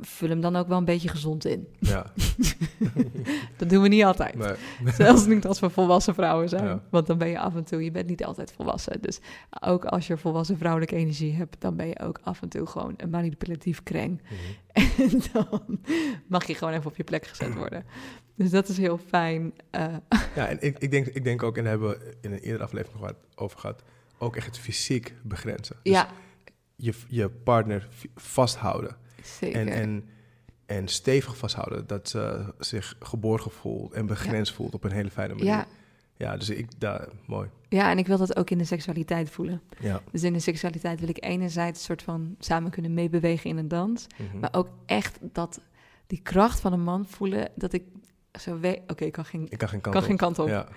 Vul hem dan ook wel een beetje gezond in. ja. Dat doen we niet altijd. Nee. Zelfs niet als we volwassen vrouwen zijn. Ja. Want dan ben je af en toe, je bent niet altijd volwassen. Dus ook als je volwassen vrouwelijke energie hebt, dan ben je ook af en toe gewoon een manipulatief kreng. Mhm. En dan mag je gewoon even op je plek gezet worden. Dus dat is heel fijn. Eh, Ja, en ik, ik, denk, ik denk ook, en daar hebben we in een eerdere aflevering nog wat over gehad, ook echt het fysiek begrenzen. Dus ja, je, je partner vasthouden zeker. en, en, en stevig vasthouden, dat ze zich geborgen voelt en begrensd voelt op een hele fijne manier. ja, Ja, dus ik, daar, mooi. ja, en ik wil dat ook in de seksualiteit voelen. Ja. Dus in de seksualiteit wil ik enerzijds een soort van samen kunnen meebewegen in een dans. Mhm. Maar ook echt dat die kracht van een man voelen, dat ik zo weet, oké, ik kan geen, ik kan geen kant kan op. geen kant op. Ja,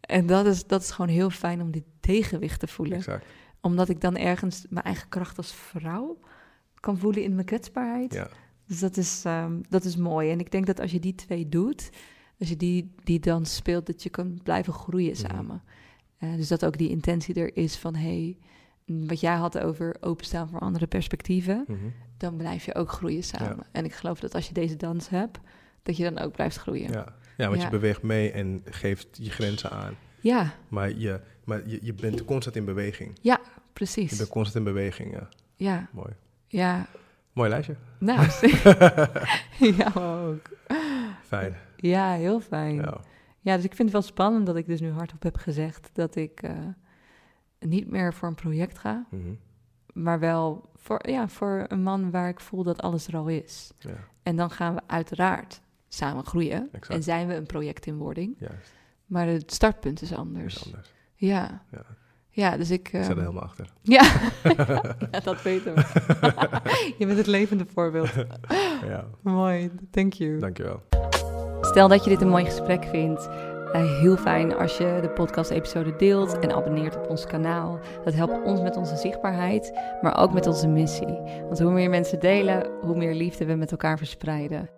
En dat is, dat is gewoon heel fijn om die tegenwicht te voelen. exact. Omdat ik dan ergens mijn eigen kracht als vrouw kan voelen in mijn kwetsbaarheid. Ja. Dus dat is, ehm, dat is mooi. En ik denk dat als je die twee doet, als je die, die dan speelt, dat je kan blijven groeien Mhm. samen. Eh, dus dat ook die intentie er is van, hey, mm, wat jij had over openstaan voor andere perspectieven, Mhm. dan blijf je ook groeien samen. En ik geloof dat als je deze dans hebt, dat je dan ook blijft groeien. Ja, ja. ja, want Ja. je beweegt mee en geeft je grenzen aan. ja, Maar je, maar je, je bent constant in beweging. Je precies. bent constant in beweging, ja. Ja, Mooi. Ja. Mooi lijstje. Nou, ja, ook. Fijn. Ja, heel fijn. Ja. Ja. dus ik vind het wel spannend dat ik dus nu hardop heb gezegd dat ik eh, niet meer voor een project ga, Mhm. maar wel voor, ja, voor een man waar ik voel dat alles er al is. ja, En dan gaan we uiteraard samen groeien Exact. en zijn we een project in wording, juist. maar het startpunt is anders. is anders. Ja. Ja. Ja, dus ik... Ik sta er helemaal achter. Ja. ja, dat weten we. je bent het levende voorbeeld. Ja, Mooi, thank you. dankjewel. Stel dat je dit een mooi gesprek vindt. eh, heel fijn als je de podcast-episode deelt en abonneert op ons kanaal. Dat helpt ons met onze zichtbaarheid, maar ook met onze missie. Want hoe meer mensen delen, hoe meer liefde we met elkaar verspreiden.